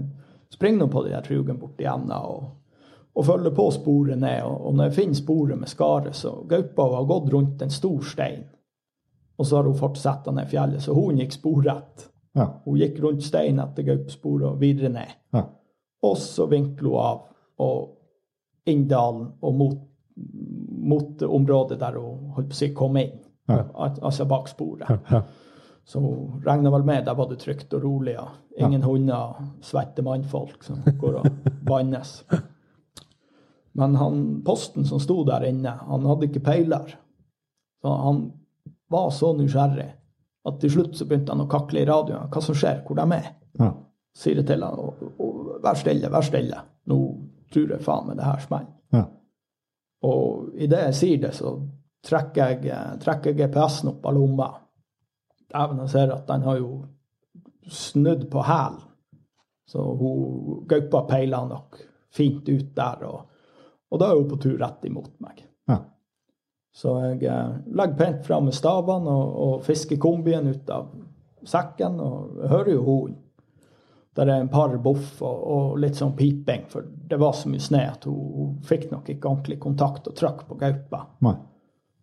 springer nå på de der trugen bort igjen og, og følger på sporet ned. Og, og når jeg finner sporet med skaret, så gaupa har gått rundt en stor stein. Og så har hun fortsatt ned fjellet, så hunden gikk sporrett. Ja. Hun gikk rundt steinen etter gaupesporet og videre ned. Ja. Og så vinkler hun av og inn dalen og mot, mot området der hun holdt på å si kom inn. Ja. Al altså bak sporet. Så hun regna vel med der var det trygt og rolig. Ingen hunder, svette mannfolk som går og bannes. Men han, posten som sto der inne, han hadde ikke peiler. Så han var så nysgjerrig at til slutt så begynte han å kakle i radioen. Hva som skjer? Hvor de er? Ja. Sier det til han. Og, og, vær stille, vær stille. Nå tror jeg faen meg det her smeller. Ja. Og idet jeg sier det, så trekker jeg, trekker jeg GPS-en opp av lomma. Dæven, jeg ser at den har jo snudd på hælen. Så hun gaupa peiler nok fint ut der, og, og da er hun på tur rett imot meg. Ja. Så jeg eh, legger pent fram med stavene og, og fisker kombien ut av sekken, og jeg hører jo hunden. Der er en par boff og, og litt sånn piping, for det var så mye snø at hun, hun fikk nok ikke ordentlig kontakt og trykk på gaupa.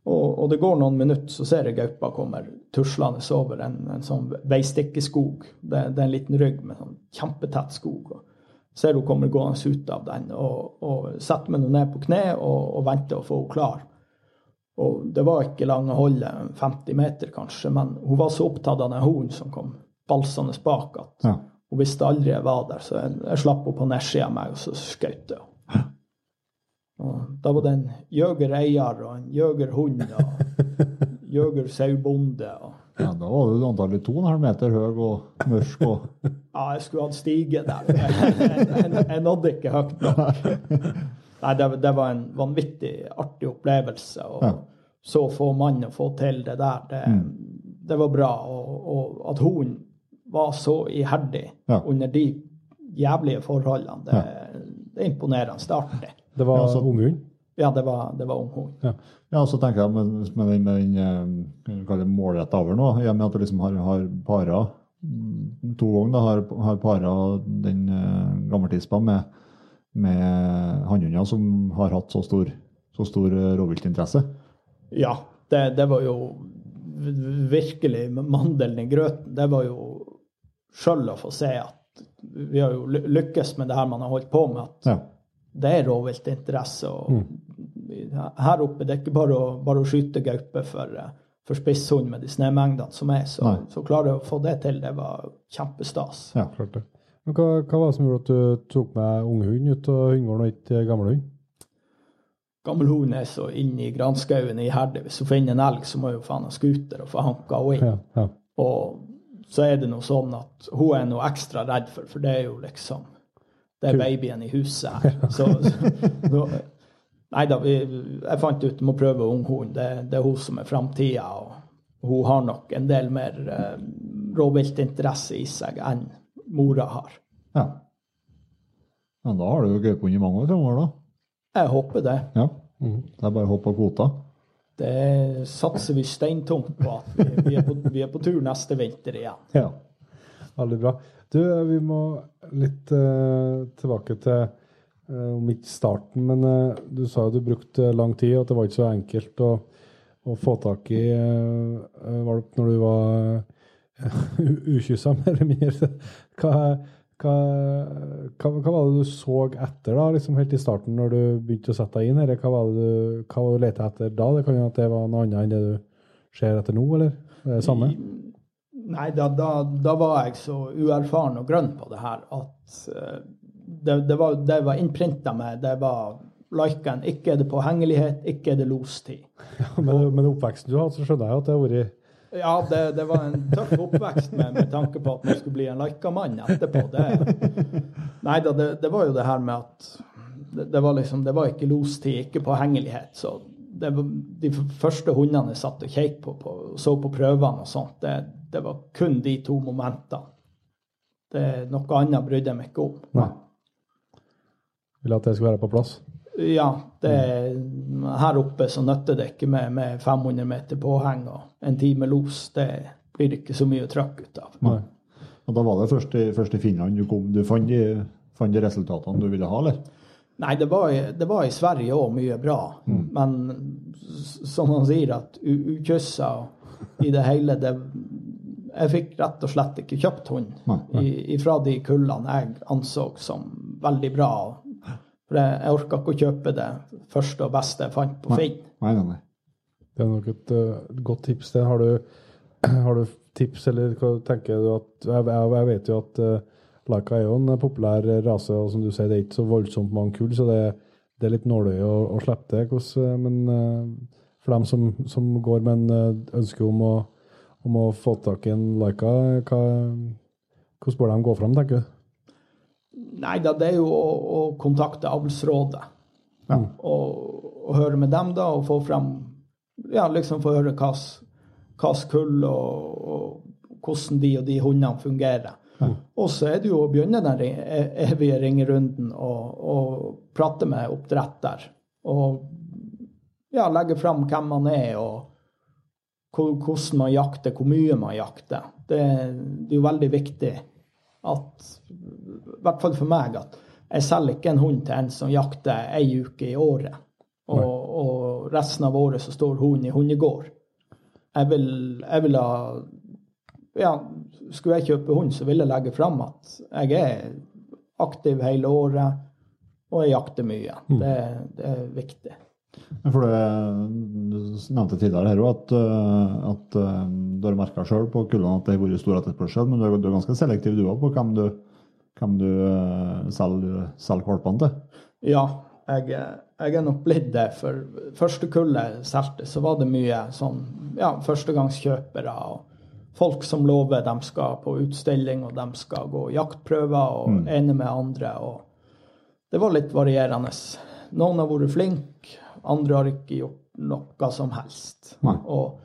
Og, og det går noen minutter, så ser jeg gaupa kommer tuslende over en, en sånn veistikkeskog. Det, det er en liten rygg med sånn kjempetett skog. og Ser hun kommer gående ut av den, og, og setter meg ned på kne og, og venter å få henne klar. Og det var ikke lange holdet, 50 meter kanskje, men hun var så opptatt av den hunden som kom balsende bak, at Ja. hun visste aldri jeg var der. Så jeg, jeg slapp henne på nedsida av meg, og så skjøt jeg henne. Da var det en jøgereier og en jøgerhund og jøgersauebonde. og Ja, da var du antallet to og en halv meter høy og mørk og Ja, jeg skulle hatt stige der. Jeg, jeg, jeg nådde ikke høyt nok. Nei, det, det var en vanvittig artig opplevelse. Og Ja. så få mann å få til det der, det, det var bra. Og, og at hun var så iherdig Ja. under de jævlige forholdene, det, det er imponerende. Det er artig. Det var altså, ung hund? Ja, det var, det var ung hund. Ja, så tenker jeg med, med den, med den eh, målretta over nå, i og med at du liksom har, har para mm, to ganger, da, har, har para den uh, gammeltispa med, med hannhunder som har hatt så stor, så stor eh, rovviltinteresse. Ja, det, det var jo virkelig mandelen i grøten. Det var jo sjøl å få se at vi har jo lykkes med det her man har holdt på med, at Ja. det er rovviltinteresse. Og her oppe det er ikke bare å, bare å skyte gaupe for, for spisshund med de snømengdene som er. Så, så klarer klare å få det til, det var kjempestas. Ja. Klart det. Men hva, hva var det som gjorde at du tok med unghund ut av hundegården og ikke gammelhund? Gammelhund er så inne i granskauen i Herde. Hvis hun finner en elg, så må hun faen ha scooter og få hanka henne inn. Ja, ja. Og så er det noe sånn at hun er noe ekstra redd for, for det er jo liksom Det er babyen i huset her. Så, så Nei da, jeg fant ut må prøve unghund. Det, det er hun som er framtida. Og hun har nok en del mer eh, rovviltinteresse i seg enn mora har. ja. Men da har du jo gaupehund i mange år framover, da. Jeg håper det. Ja. Det er bare å hoppe på kvota. Det satser vi steintungt på at vi, vi, er på, vi er på tur neste vinter igjen. Ja, veldig bra. Du, vi må litt uh, tilbake til eh, om ikke starten, men eh, du sa jo du brukte lang tid, og at det var ikke så enkelt å, å få tak i uh, valp når du var uh, ukyssa, mer eller mindre. Hva, hva, hva, hva var det du så etter da, liksom helt i starten, når du begynte å sette deg inn her? Hva var det du, hva var du lette etter da? Det kan jo at det var noe annet enn det du ser etter nå, eller? Det Er samme? Nei, da, da, da var jeg så uerfaren og grønn på det her at eh, det, det, var, det var innprinta med Det var liken. Ikke er det påhengelighet, ikke er det lostid. Men, men oppveksten du har hatt, så skjønner jeg at det har vært Ja, det, det var en tøff oppvekst med, med tanke på at man skulle bli en lika-mann etterpå. Det, nei da, det, det var jo det her med at det, det var liksom, det var ikke lostid, ikke påhengelighet. Så var, de første hundene jeg satt og kjekk på, på så på prøvene og sånt, det, det var kun de to momentene. Det, noe annet brydde jeg meg ikke om. Nei. Vil at det skal være på plass. Ja, det, her oppe så nytter det ikke med, med 500 meter påheng og en time los. Det blir ikke så mye trøkk ut av. Nei. Og da var det først i, først i Finland du kom. Du fant de, fant de resultatene du ville ha, eller? Nei, det var, det var i Sverige òg mye bra. Men som han sier, at ukyssa i det hele det, Jeg fikk rett og slett ikke kjøpt hund Nei, i- ifra de kullene jeg anså som veldig bra. For jeg, jeg orka ikke å kjøpe det første og beste jeg fant på Finn. Nei, nei, nei. Det er nok et uh, godt tips. Det. Har, du, har du tips, eller hva tenker du at Jeg, jeg, vet jo at uh, Laika er jo en populær rase, og som du sier, det er ikke så voldsomt mange kull, så det, det er litt nåløye å, å slippe det. Eh, men uh, for dem som, som går med en ønske om å, om å få tak i en Laika, hva, hvordan bør de gå fram, tenker du? Nei da, det er jo å, å kontakte avlsrådet. Og, og høre med dem, da, og få frem Ja, liksom få høre hvilket kull og, og hvordan de og de hundene fungerer. Og så er det jo å begynne den e- evige ringerunden og, og prate med oppdretter. Og ja, legge fram hvem man er, og hvordan man jakter, hvor mye man jakter. Det, det er jo veldig viktig at, i hvert fall for meg, at jeg selger ikke en hund til en som jakter ei uke i året. Og, og resten av året så står hunden i hundegård. Jeg vil, jeg vil ha ja, skulle jeg kjøpe hund, så vil jeg legge fram at jeg er aktiv hele året, og jeg jakter mye. Det, det er viktig. For Du nevnte tidligere her også at, eh, at eh, du har merka sjøl på kullene at det har vært stor etterspørsel, men du er, du er ganske selektiv du òg på hvem du, hvem du selger, selger til. Ja, jeg, jeg er nok blitt det. For første kullet solgte, så var det mye sånn ja, førstegangskjøpere og folk som lover de skal på utstilling, og de skal gå jaktprøver og ene med andre. og Det var litt varierende. Noen har vært flinke, andre har ikke gjort noe som helst. Nei. Og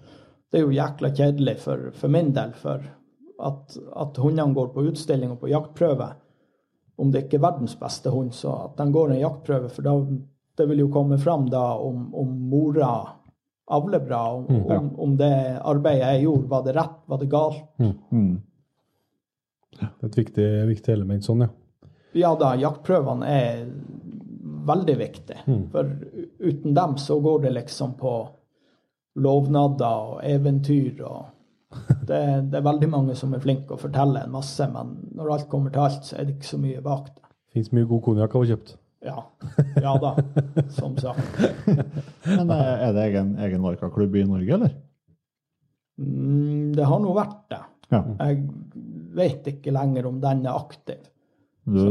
det er jo jækla kjedelig for, for min del, for at, at hundene går på utstilling og på jaktprøve om det ikke er verdens beste hund, så at de går en jaktprøve, for da, det vil jo komme fram da om, om mora avler bra, om, om, om det arbeidet jeg gjorde, var det rett, var det galt. Mm. Det er et viktig, viktig element sånn, ja. Ja da, jaktprøvene er veldig viktige. for uten dem så går det liksom på lovnader og eventyr og det, det er veldig mange som er flinke å fortelle en masse, men når alt kommer til alt, så er det ikke så mye bak det. Fins mye god konjakk å få kjøpt. Ja. ja da, som sagt. Men eh, er det egen, egen Varka-klubb i Norge, eller? Mm, det har nå vært det. Ja. Jeg vet ikke lenger om den er aktiv. Du,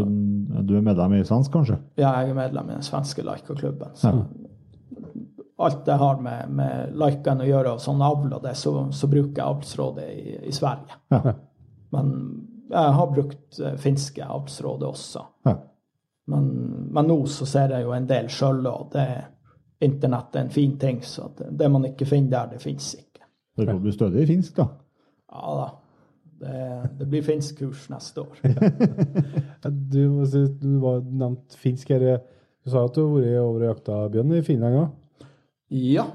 du er medlem i Svensk, kanskje? Ja, jeg er medlem i den svenske Laika-klubben. Så alt jeg har med, med Laikan å gjøre, og sånn avl og det, så, så bruker jeg avlsrådet i, i Sverige. Ja. Men jeg har brukt eh, finske avlsrådet også. ja. Men, men nå så ser jeg jo en del sjøl, og det, internett er en fin ting. Så det, det man ikke finner der, det fins ikke. Det du stødig i finsk, da. Ja da. Det, det blir finsk kurs neste år. Ja, Du, du var nevnt finsk her. Du sa at du har vært over og jakta bjørn i Finland òg? Ja,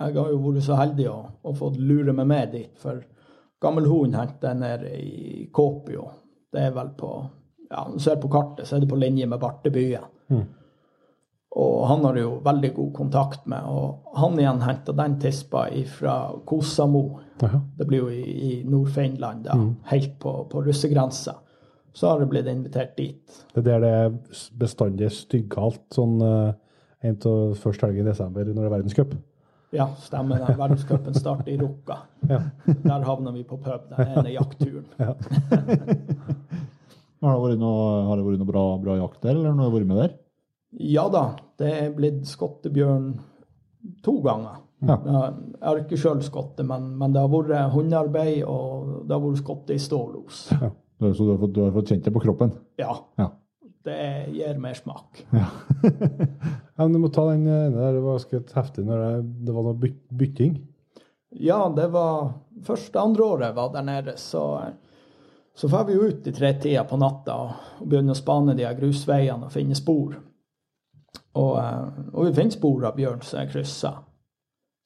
jeg har jo vært så heldig å, å få lure meg med dit. For gammel hund hentet jeg nede i Kåpio. Det er vel på ja, du ser på kartet, så er det på linje med Bartebyen. Og han har jo veldig god kontakt med. Og han igjen henta den tispa fra Kosamo. Det blir jo i, i Nord-Finland, da, helt på, på russegrensa. Så har det blitt invitert dit. Det er der det er bestandig styggalt sånn eh, en av første helg i desember når det er verdenscup. Ja, stemmer det. Verdenscupen starter i Rukka. Ja. Der havner vi på pub den ene jaktturen. Har det vært noe, har det vært noe bra, bra jakt der, eller har du vært med der? Ja da, det er blitt skottebjørn to ganger. Ja. Jeg har ikke sjøl skotte, men, men det har vært hundearbeid, og det har vært skotte i stålos. Ja. Så du har fått, du har fått kjent det på kroppen? Ja, Ja. det gir mer smak. Ja, men du må ta den ene der, det var ganske heftig når det, det var noe byt, bytting. Ja, det var første andre året var der nede, så, så drar vi ut i tretida på natta og begynner å spane de her grusveiene og finne spor. Og, eh, og vi finner spor av bjørn som er kryssa.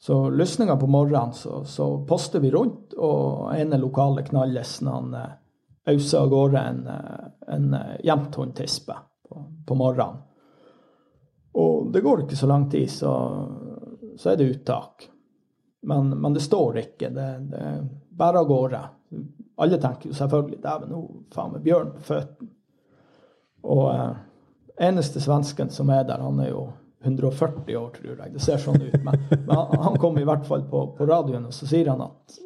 Så lysninga på morgenen så, så poster vi rundt, og ene lokale knallesen han eh, auser av gårde en, en, en eh, jevnthundtispe på, på morgenen. Og det går ikke så lang tid, så, så er det uttak. Men, men det står ikke. Det, er bare av gårde. Alle tenker jo selvfølgelig dæven, nå faen meg bjørn på føttene. Og eh, eneste svensken som er der, han er jo 140 år, tror jeg. Det ser sånn ut. Men, men han, han kom i hvert fall på, på radioen, og så sier han at,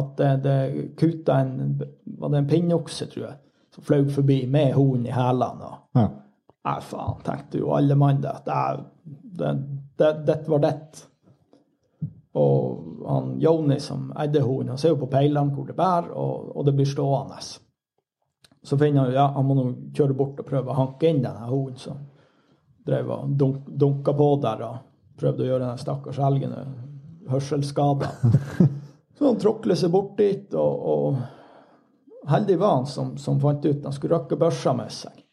at det, det kuta en Var det en pinnokse, tror jeg, som fløy forbi med hunden i hælene. Ja. Nei, faen, tenkte jo alle mann det. at det, det, var det. Og han Joni som eide hunden, han ser jo på peilene hvor det bærer, og, og det blir stående. Så finner han ja, han må nå kjøre bort og prøve å hanke inn denne hunden som drev og dunk, dunka på der. og prøvde å gjøre den stakkars elgen hørselsskada. Så han tråkler seg bort dit, og, og heldig var han som, som fant ut han skulle røkke børsa med seg.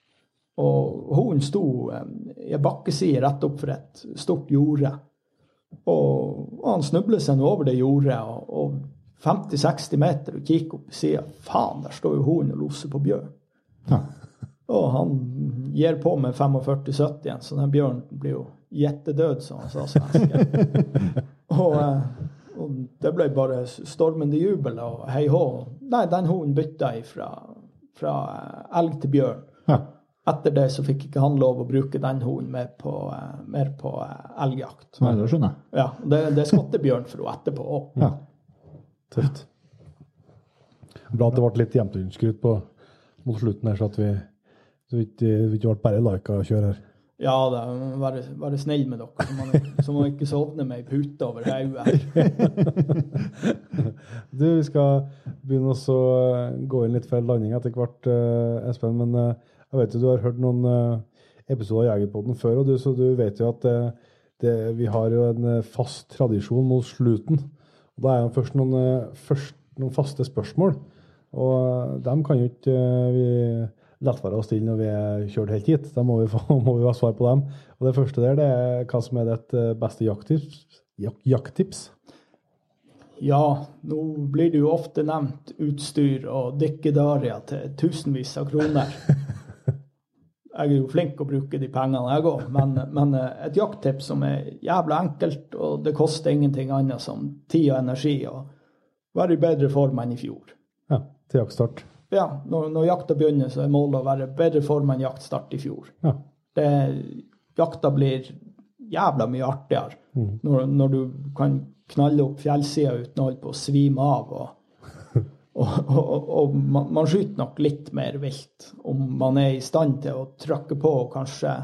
Og hunden sto eh, i ei bakkeside rett opp for et stort jorde. Og, og han snublet seg nå over det jordet, og, og 50-60 meter og kikker opp i sida. Faen, der står jo hunden og loser på bjørn. Ja. Og han gir på med 45-70 igjen, så den bjørnen blir jo gjettedød, som han sa svensken. og, eh, og det ble bare stormende jubel og hei hå. Nei, den hunden bytta ifra fra fra elg til bjørn. Ja. Etter det så fikk ikke han lov å bruke den hunden mer på, eh, mer på eh, elgjakt. Nei, det skjønner jeg. Ja, det, det er skottebjørn for henne etterpå òg. Ja. Tøft. Bra at det ble litt hjemtunnskrutt på mot slutten her, så at vi så vi ikke, vi ikke ble bare å kjør her. Ja da, være, være snill med dere, så man, så man ikke sovner med ei pute over hodet. Du, vi skal begynne å gå inn litt for landing etter hvert, eh, Espen. Men eh, jeg vet jo du har hørt noen eh, episoder av Jegerpodden før, og du, så du vet jo at det, det, vi har jo en eh, fast tradisjon mot slutten. Og da er det først noen, eh, først noen faste spørsmål. Og eh, dem kan jo ikke eh, vi lett være å stille når vi er kjørt helt hit. Da må vi, få, må vi ha svar på dem. Og det første der, det er hva som er ditt eh, beste jakttips. Jak jakttips. Ja, nå blir det jo ofte nevnt utstyr og dykkedaria til tusenvis av kroner. Jeg er jo flink å bruke de pengene, jeg òg. Men, men eh, et jakttips som er jævla enkelt, og det koster ingenting annet som tid og energi, og være i bedre form enn i fjor. Ja, til jaktstart. Ja, når, når jakta begynner, så er målet å være i bedre form enn jaktstart i fjor. Ja. Det, jakta blir jævla mye artigere når, når du kan knalle opp fjellsida uten å holde på å svime av. Og, og, og, og man, man skyter nok litt mer vilt om man er i stand til å trykke på og kanskje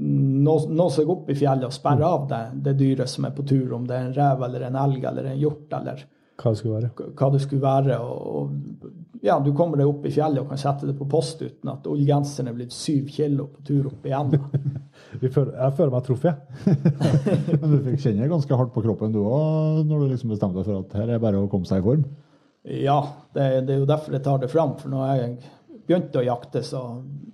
nå, nå seg opp i fjellet og sperre av det, det dyret som er på tur, om det er en rev eller en elg eller en hjort eller Hva det skulle være. hva det skulle være. Og, og ja, du kommer deg opp i fjellet og kan sette det på post uten at ullgenseren er blitt syv kilo på tur opp igjen. Jeg føler meg truffet. Men du fikk kjenne ganske hardt på kroppen du òg, når du liksom bestemte deg for at her er bare å komme seg i form? Ja, det, det er jo derfor jeg tar det fram. For når jeg begynte å jakte, så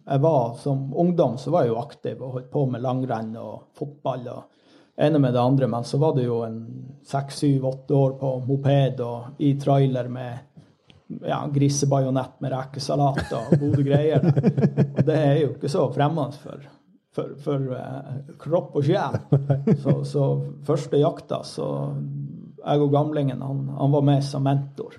jeg var som ungdom så var jeg jo aktiv og holdt på med langrenn og fotball og ene med det andre. Men så var det jo en seks, syv, åtte år på moped og i trailer med ja, grisebajonett med rekesalat og gode greier. Og det er jo ikke så fremmende for, for, for eh, kropp og sjel. Så, så første jakta, så jeg og gamlingen, han, han var med som mentor.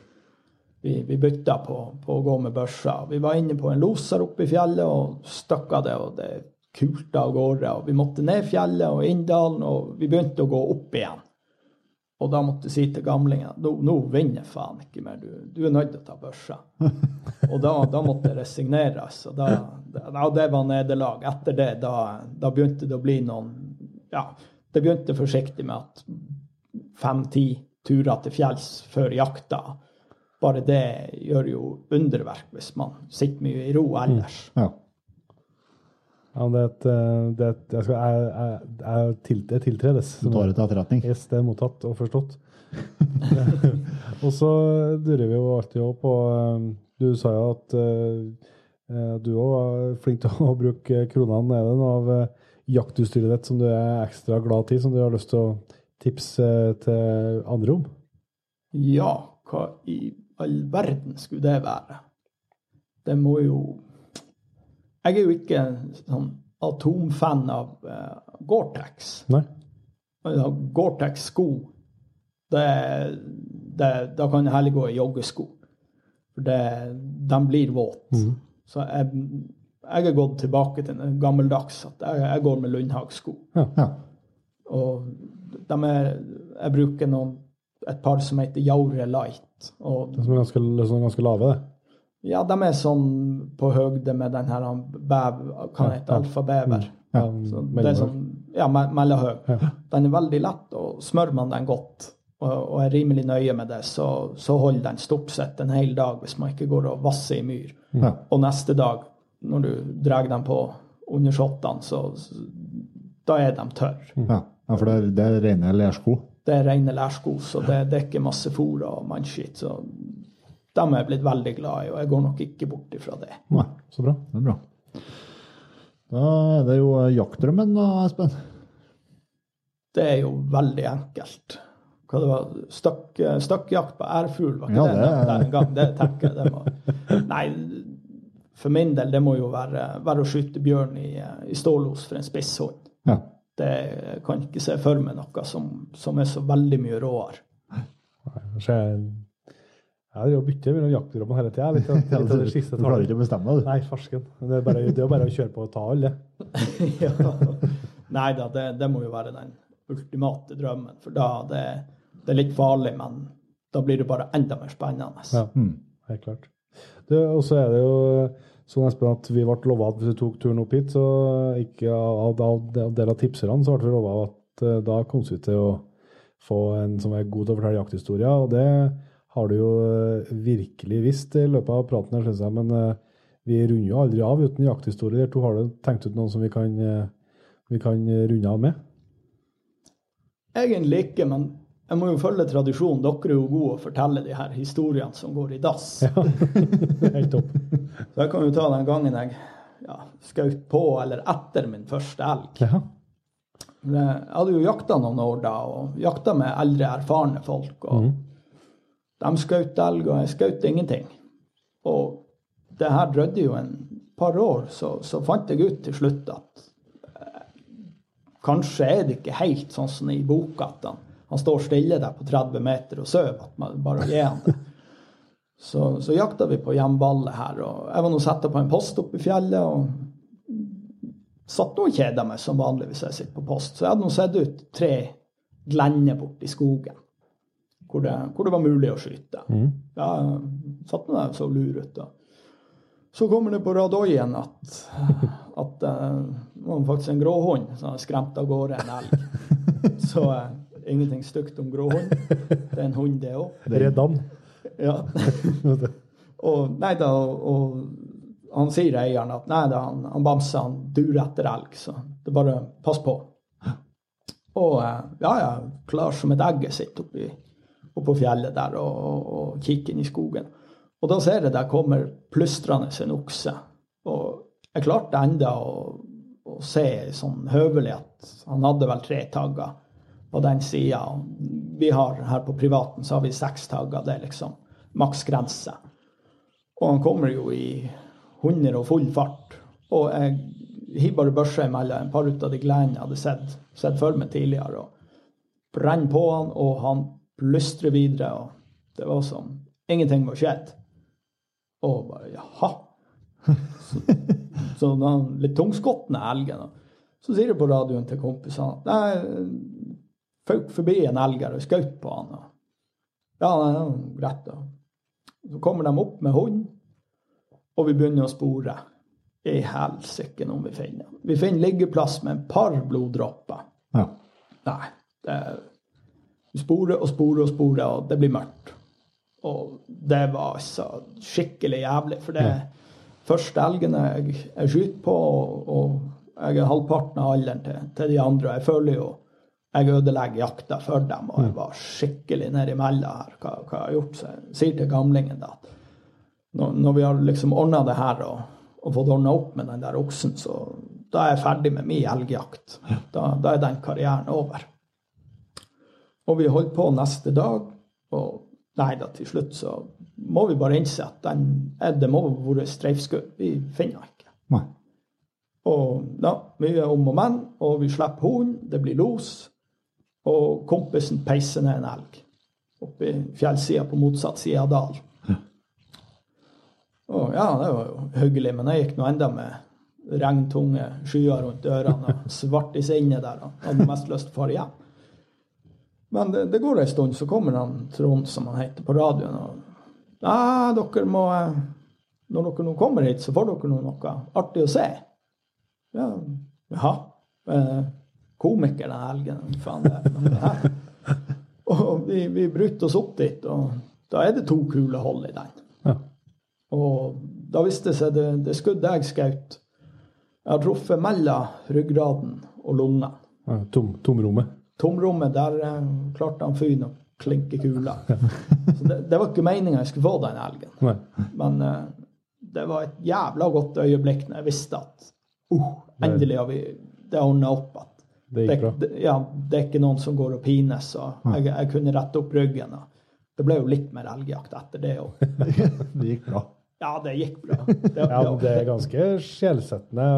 Vi, vi bytta på, på å gå med børsa. Vi var inne på en loser oppe i fjellet og støkka det, og det kulta av gårde. Og vi måtte ned fjellet og inn dalen, og vi begynte å gå opp igjen. Og da måtte jeg si til gamlingen nå, nå vinner faen ikke mer, du, du er nødt til å ta børsa. og da, da måtte jeg resignere. Altså. Da, da, det var nederlag. Etter det, da, da begynte det å bli noen Ja, det begynte forsiktig med at fem-ti turer til fjells før jakta. Bare det gjør jo underverk hvis man sitter mye i ro ellers. Ja. Ja, det er et, eh, det er et jeg, skal, jeg, jeg, jeg, til, tiltredes. Du tar det til etterretning? Yes, det er mottatt og forstått. og så durer vi jo alltid opp på eh, Du sa jo at eh, du òg var flink til å bruke kronene. Er det noe av uh, jaktutstyret ditt som du er ekstra glad i, som du har lyst til å tipse til andre om? Ja, hva i all verden skulle det være? Det må jo Jeg er jo ikke en sånn atomfan av uh, Gore-Tex. Ja, Gore-Tex-sko, det, det, da kan jeg heller gå i joggesko. For de blir våte. Så jeg, jeg er gått tilbake til den gammeldags at jeg, jeg går med Lundhag-sko. Ja. Og de er, jeg bruker noen, et par som heter Jaure Light. Og Som er ganske, liksom ganske lave, det. ja, de er sånn på høyde med den her bev, den heter, alfabever. Ja, Så det er sånn, ja, me- mellomhøg. Den er veldig lett, og smører man den godt og, og er rimelig nøye med det, så, så holder den stort sett en hel dag hvis man ikke går og vasser i myr. Ja. Og neste dag, når du drar dem på under shottene, så da er de tørre. Ja. Ja, for det er, det er rene lersko. Det er rene lærsko, så det, det er ikke masse fôr og mannskitt. Så dem er jeg blitt veldig glad i, og jeg går nok ikke bort ifra det. Nei, Så bra. det er bra. Da er det jo eh, jaktdrømmen da, Espen. Det er jo veldig enkelt. Hva det var, Støkk, støkkjakt på ærfugl, var ikke Ja, det, det der en gang? Det tenker jeg det må Nei, for min del, det må jo være, være å skyte bjørn i, i stålos for en spisshund. Ja. Det kan ikke se for meg noe som, som er så veldig mye råere. Jeg driver og bytter mellom jaktprogrammene hele tida. Litt, av- litt av det siste Du klarer ikke å bestemme deg, du. Nei, farsken. Det er, bare, det er bare å kjøre på og ta alle. ja. Nei da, det, det må jo være den ultimate drømmen. For da det, det er litt farlig, men da blir det bare enda mer spennende. Ja. Mm. Helt klart. Og så er det jo sånn Espen, at vi ble lova at hvis vi tok turen opp hit, så ikke av, av, del av tipserne, så ble vi lova at eh, da kom vi til å få en som er god til å fortelle jakthistorier. Og det har du jo eh, virkelig visst i løpet av praten her, syns jeg. Men eh, vi runder jo aldri av uten jakthistorie. Dere to har du tenkt ut noen som vi kan, eh, vi kan runde av med? Egentlig ikke, men jeg må jo følge tradisjonen. Dere er jo gode å fortelle de her historiene som går i dass. Helt topp. Så jeg kan jo ta den gangen jeg ja, skjøt på eller etter min første elg. Ja. Jeg hadde jo jakta noen år da, og jakta med eldre, erfarne folk. og De skjøt elg, og jeg skjøt ingenting. Og det her drødde jo en par år, så, så fant jeg ut til slutt at eh, kanskje er det ikke helt sånn som i boka, at han, han står stille der på 30 meter og sover, at man bare gir han det. Så, så jakta vi på hjemballet her, og jeg var nå satt på en post oppe i fjellet. og satt nå og kjeda meg som vanlig hvis jeg sitter på post. Så jeg hadde nå sett ut tre glender borti skogen hvor det, hvor det var mulig å skyte. Ja, jeg satt nå der og så lur ut. da. Så kommer det på radoien at, at uh, det var faktisk en gråhund som hadde skremt av gårde en elg. Så eh, ingenting stygt om gråhund. Det er en hund, det òg. Redd han. Ja. og nei da, og han sier eieren at nei da, han, han Bamse han durer etter elg, så det er bare pass på. Og eh, ja, ja, klar som et egg sitter oppi, oppå fjellet der og, og, og kikker inn i skogen. Og da ser jeg der kommer plystrende en okse. Og jeg klarte enda å, å se sånn høvelig at han hadde vel tre tagger den sida. Vi har her på privaten så har vi seks tagger. Det er liksom maksgrense. Og han kommer jo i 100 og full fart. Og jeg hiver bare børsa imellom en par ut av de gledene jeg hadde sett, sett for meg tidligere. Og brenner på han, og han plystrer videre. Og det var som ingenting var skjedd. Og bare jaha. Så, så den litt tungskottende elgen. Så sier jeg på radioen til kompisene at nei, føk forbi en elger og skjøt på han. Ja, det var greit, da. Så kommer de opp med hund, og vi begynner å spore. I helsike om vi finner. Vi finner liggeplass med en par bloddråper. Ja. Nei. Det, vi sporer og sporer og sporer, og det blir mørkt. Og det var altså skikkelig jævlig. For det er første elgene jeg, jeg skyter på, og, og jeg er halvparten av alderen til, til de andre. Jeg føler jo jeg ødelegger jakta for dem, og jeg var skikkelig nedimellom her. Hva, hva jeg har gjort. Så jeg sier til gamlingen da at når, når vi har liksom ordna det her og, og fått ordna opp med den der oksen, så da er jeg ferdig med min elgjakt. Da, da er den karrieren over. Og vi holdt på neste dag, og nei da, til slutt så må vi bare innse at den, eh, det må ha vært streifskudd. Vi finner den ikke. Nei. Og da, vi er om og men, og vi slipper hunden, det blir los, og kompisen peiser ned en elg oppe i fjellsida på motsatt side av dalen. Og ja, det var jo hyggelig, men jeg gikk nå enda med regntunge skyer rundt ørene og svart i sinnet der og hadde mest lyst til å fare hjem. Men det, det går ei stund, så kommer han Trond, som han heter, på radioen og Ja, dere må eh, Når dere nå kommer hit, så får dere nå noe artig å se. Ja, jaha. Eh, komiker, den helgen. Faen det? Og vi, vi bryter oss opp dit, og da er det to kule hold i den. Ja. Og da viste det seg det, det skuddet jeg skjøt Jeg har truffet mellom ryggraden og lungene. Ja, tom, tomrommet. Tomrommet, der eh, klarte han fyren å klinke kula. Så det, det var ikke meninga jeg skulle få den helgen. Nei. Men eh, det var et jævla godt øyeblikk når jeg visste at uh, endelig har vi det ordna opp. At Det gikk bra. Det, ja, det er ikke noen som går og pines. Og jeg, jeg kunne rette opp ryggen. Det ble jo litt mer elgjakt etter det òg. Det gikk bra. Ja, det gikk bra. Det, Ja, men det er ganske sjelsettende.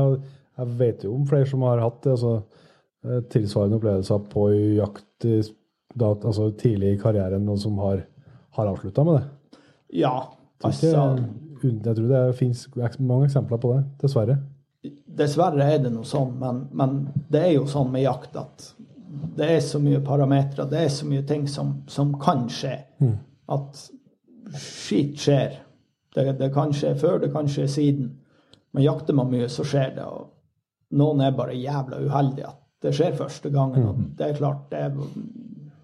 Jeg vet jo om flere som har hatt altså, eh, tilsvarende opplevelser på jakt da, altså, tidlig i karrieren, noen som har, har avslutta med det. ja, altså jeg tror det finnes mange eksempler på det, dessverre. Dessverre er det noe sånn, men, men det er jo sånn med jakt at det er så mye parametere, det er så mye ting som, som kan skje, at skit skjer. Det, det kan skje før, det kan skje siden. Men jakter man mye, så skjer det. Og noen er bare jævla uheldige at det skjer første gangen. Og det er klart, det er,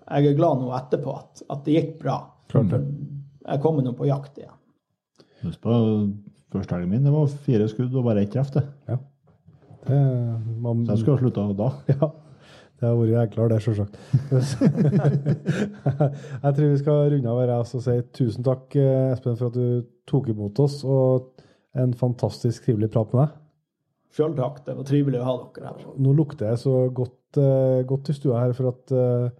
jeg er glad nå etterpå at, at det gikk bra. For jeg kommer nå på jakt igjen. Husk på første helgen min, det var fire skudd og bare ett treff. det. Ja. Det, man, Så jeg skulle ha slutta da. Ja, det har vært enklere, det, sjølsagt. jeg tror vi skal runde av her og si tusen takk, eh, Espen, for at du tok imot oss, og en fantastisk trivelig prat med deg. Sjøl takk, det var trivelig å ha dere her. Nå lukter jeg så godt, eh, godt i stua her, for at eh,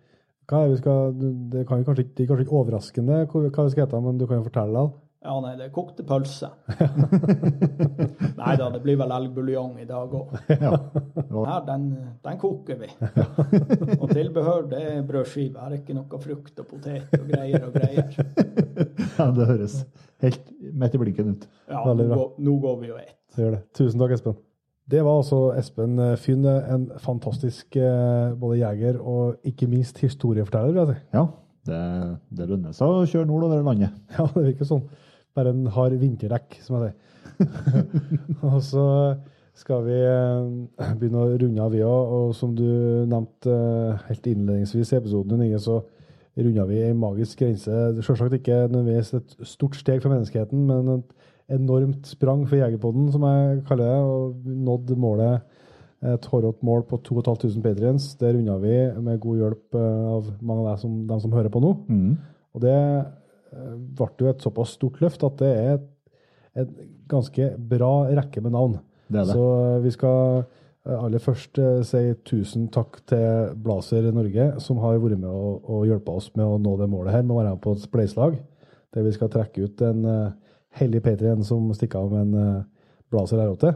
hva er vi skal, det, kan kanskje, det er kanskje ikke overraskende hva vi skal hete, men du kan jo fortelle det. Ja, nei, det er kokte pølse. nei da, det blir vel elgbuljong i dag òg. Ja. Her, den, den koker vi. og tilbehør, det er brødskive. Her er ikke noe frukt og potet og greier og greier. ja, det høres helt midt i blinken ut. Ja, nå går, nå går vi og et. Så gjør det. Tusen takk, Espen. Det var altså Espen Fynne, Fynn, en fantastisk eh, både jeger og ikke minst historieforteller. vil jeg si. Ja, det, det lønner seg å kjøre nordover landet. Ja, det virker sånn. Bare en hard vinterdekk, som jeg sier. og så skal vi eh, begynne å runde av, vi òg. Og som du nevnte eh, helt innledningsvis i episoden, Inge, så runda vi ei magisk grense. Selvsagt ikke nødvendigvis et stort steg for menneskeheten, men et enormt sprang for Jegerpodden, som jeg kaller det, og nådd målet. Et hårrått mål på 2500 patrients. Det runda vi med god hjelp eh, av mange av dem som, dem som hører på nå. Og det ble jo et såpass stort løft at det er et ganske bra rekke med navn. Det det. Så eh, vi skal eh, aller først eh, si tusen takk til Blazer Norge, som har vært med og, og hjulpet oss med å nå det målet her, med å være med på et spleiselag, der vi skal trekke ut en uh, hellig Patrion som stikker av med en uh, Blazer R8.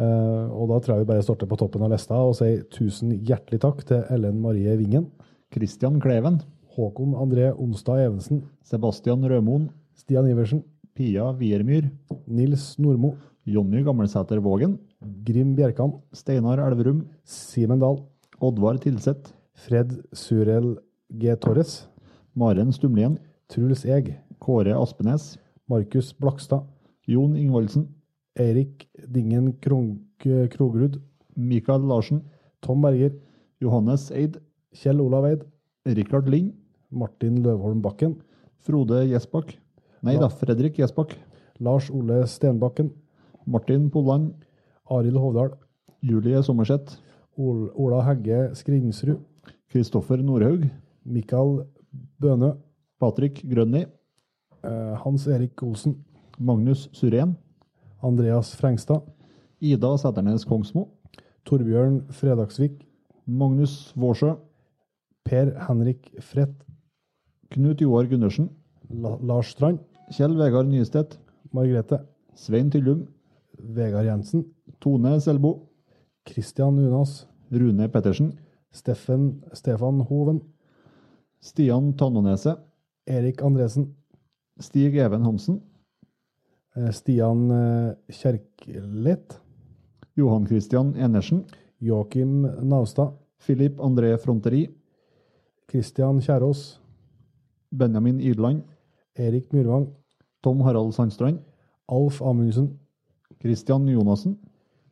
Eh, og da tror jeg vi bare starter på toppen av lista og sier tusen hjertelig takk til Ellen Marie Vingen, Kristian Kleven, Håkon André Onstad Evensen, Sebastian Rømoen, Stian Iversen, Pia Wiermyr, Nils Nordmo, Jonny Gammelsæter Vågen, Grim Bjerkan, Steinar Elverum, Simen Dahl, Oddvar Tilseth, Fred Surel G. Torres, Maren Stumlien, Truls Eg, Kåre Aspenes, Markus Blakstad, Jon Ingvoldsen, Eirik Dingen Krogrud, Mikael Larsen, Tom Berger, Johannes Eid, Kjell Olav Eid, Rikard Lind, Martin Løvholm Bakken, Frode Gjesbakk, nei da, Fredrik Gjesbakk, Lars Ole Stenbakken, Martin Polland, Arild Hovdal, Julie Sommerseth, Ol Ola Hegge Skrinsrud, Kristoffer Nordhaug, Mikael Bønø, Patrick Grønni, eh, Hans Erik Olsen, Magnus Surén, Andreas Frengstad, Ida Sæternes Kongsmo, Torbjørn Fredagsvik, Magnus Vårsjø, Per Henrik Frett, Knut Joar Gundersen, La Lars Strand, Kjell Vegard Nystedt, Margrethe, Svein Tyllum, Vegard Jensen, Tone Selbo, Kristian Unas, Rune Pettersen, Steffen Stefan Hoven, Stian Tannoneset, Erik Andresen, Stig Even Hansen, eh, Stian eh, Kjerklet, Johan Christian Enersen, Joakim Naustad, Filip André Fronteri, Kristian Kjærås, Benjamin Ydland, Erik Myrvang, Tom Harald Sandstrand, Alf Amundsen, Christian Jonassen,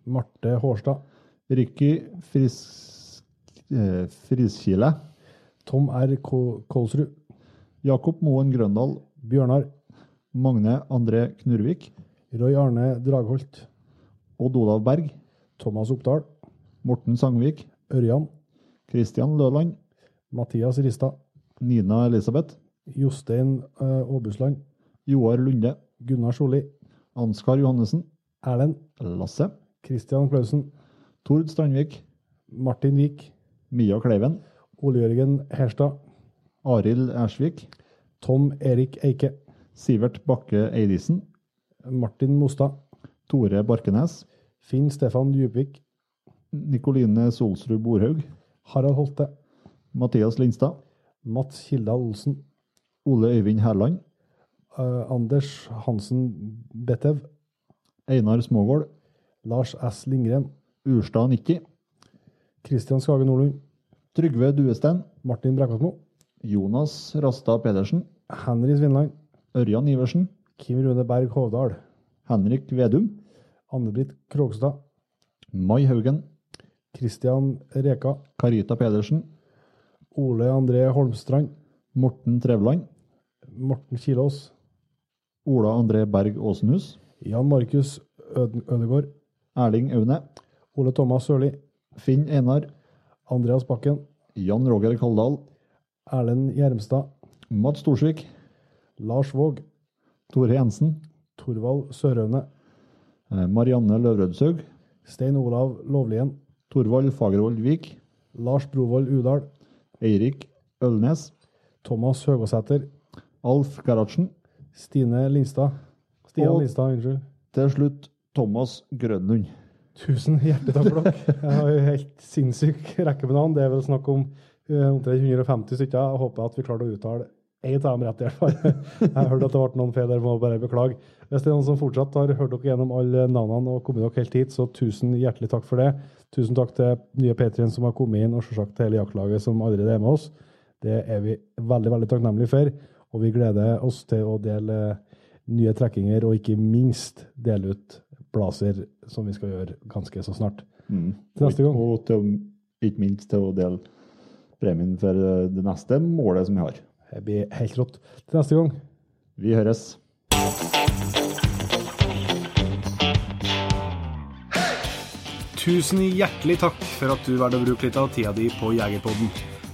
Marte Hårstad, Ricky Fris, eh, Friskile, Tom R. Ko- Kolsrud, Jakob Moen Grøndal, Bjørnar, Magne André Knurvik, Roy Arne Dragholt, Odd Olav Berg, Thomas Oppdal, Morten Sangvik, Ørjan, Kristian Løland, Mathias Ristad, Nina Elisabeth, Jostein eh, Aabusland, Joar Lunde, Gunnar Solli, Ansgar Johannessen, Erlend, Lasse, Christian Klausen, Tord Strandvik, Martin Vik, Mia Kleiven, Ole Jørgen Herstad, Arild Ersvik, Tom Erik Eike, Sivert Bakke Eidisen, Martin Mostad, Tore Barkenes, Finn Stefan Djupvik, Nikoline Solsrud Borhaug, Harald Holte, Mathias Lindstad, Mats Kildal Olsen, Ole Øyvind Herland, eh, Anders Hansen Bettev, Einar Smågård, Lars S. Lindgren, Urstad Nikki, Kristian Skage Nordlund, Trygve Duestein, Martin Brekkasmo, Jonas Rastad Pedersen, Henry Svinland, Ørjan Iversen, Kim Rune Berg Hovdal, Henrik Vedum, Anne-Britt Krogstad, Mai Haugen, Kristian Reka, Karita Pedersen, Ole André Holmstrand, Morten Trevland, Morten Kilås, Ola André Berg Åsenhus, Jan Markus Ød- Ødegård, Erling Aune, Ole Thomas Sørli, Finn Einar, Andreas Bakken, Jan Roger Kaldal, Erlend Gjermstad, Mats Storsvik, Lars Våg, Tore Jensen, Torvald Sørøvne, eh, Marianne Løvrødshaug, Stein Olav Lovlien, Torvald Fagervold Vik, Lars Brovold Udal, Eirik Ølnes, Thomas Høgåsæter, Alf Gerhardsen, Stine Lindstad, Stian Og- Linstad, unnskyld. til slutt Thomas Grønlund. Tusen hjertelig takk for dere. Jeg har jo helt sinnssyk rekke med navn. Det er vel snakk om eh, omtrent 150 stykker. Jeg håper at vi klarte å uttale ett av dem rett, i hvert fall. Jeg har hørt at det ble noen feil der, må bare beklage. Hvis det er noen som fortsatt har hørt dere gjennom alle navnene og kommet dere helt hit, så tusen hjertelig takk for det. Tusen takk til nye Patrion som har kommet inn, og selvsagt til hele jaktlaget som allerede er med oss. Det er vi veldig, veldig takknemlige for. Og vi gleder oss til å dele nye trekkinger, og ikke minst dele ut blazer, som vi skal gjøre ganske så snart. Mm. Til neste gang. Og til, ikke minst til å dele premien for eh, det neste målet som vi har. Det blir helt rått. Til neste gang. Vi høres. Tusen hjertelig takk for at du valgte å bruke litt av tida di på Jegerpodden.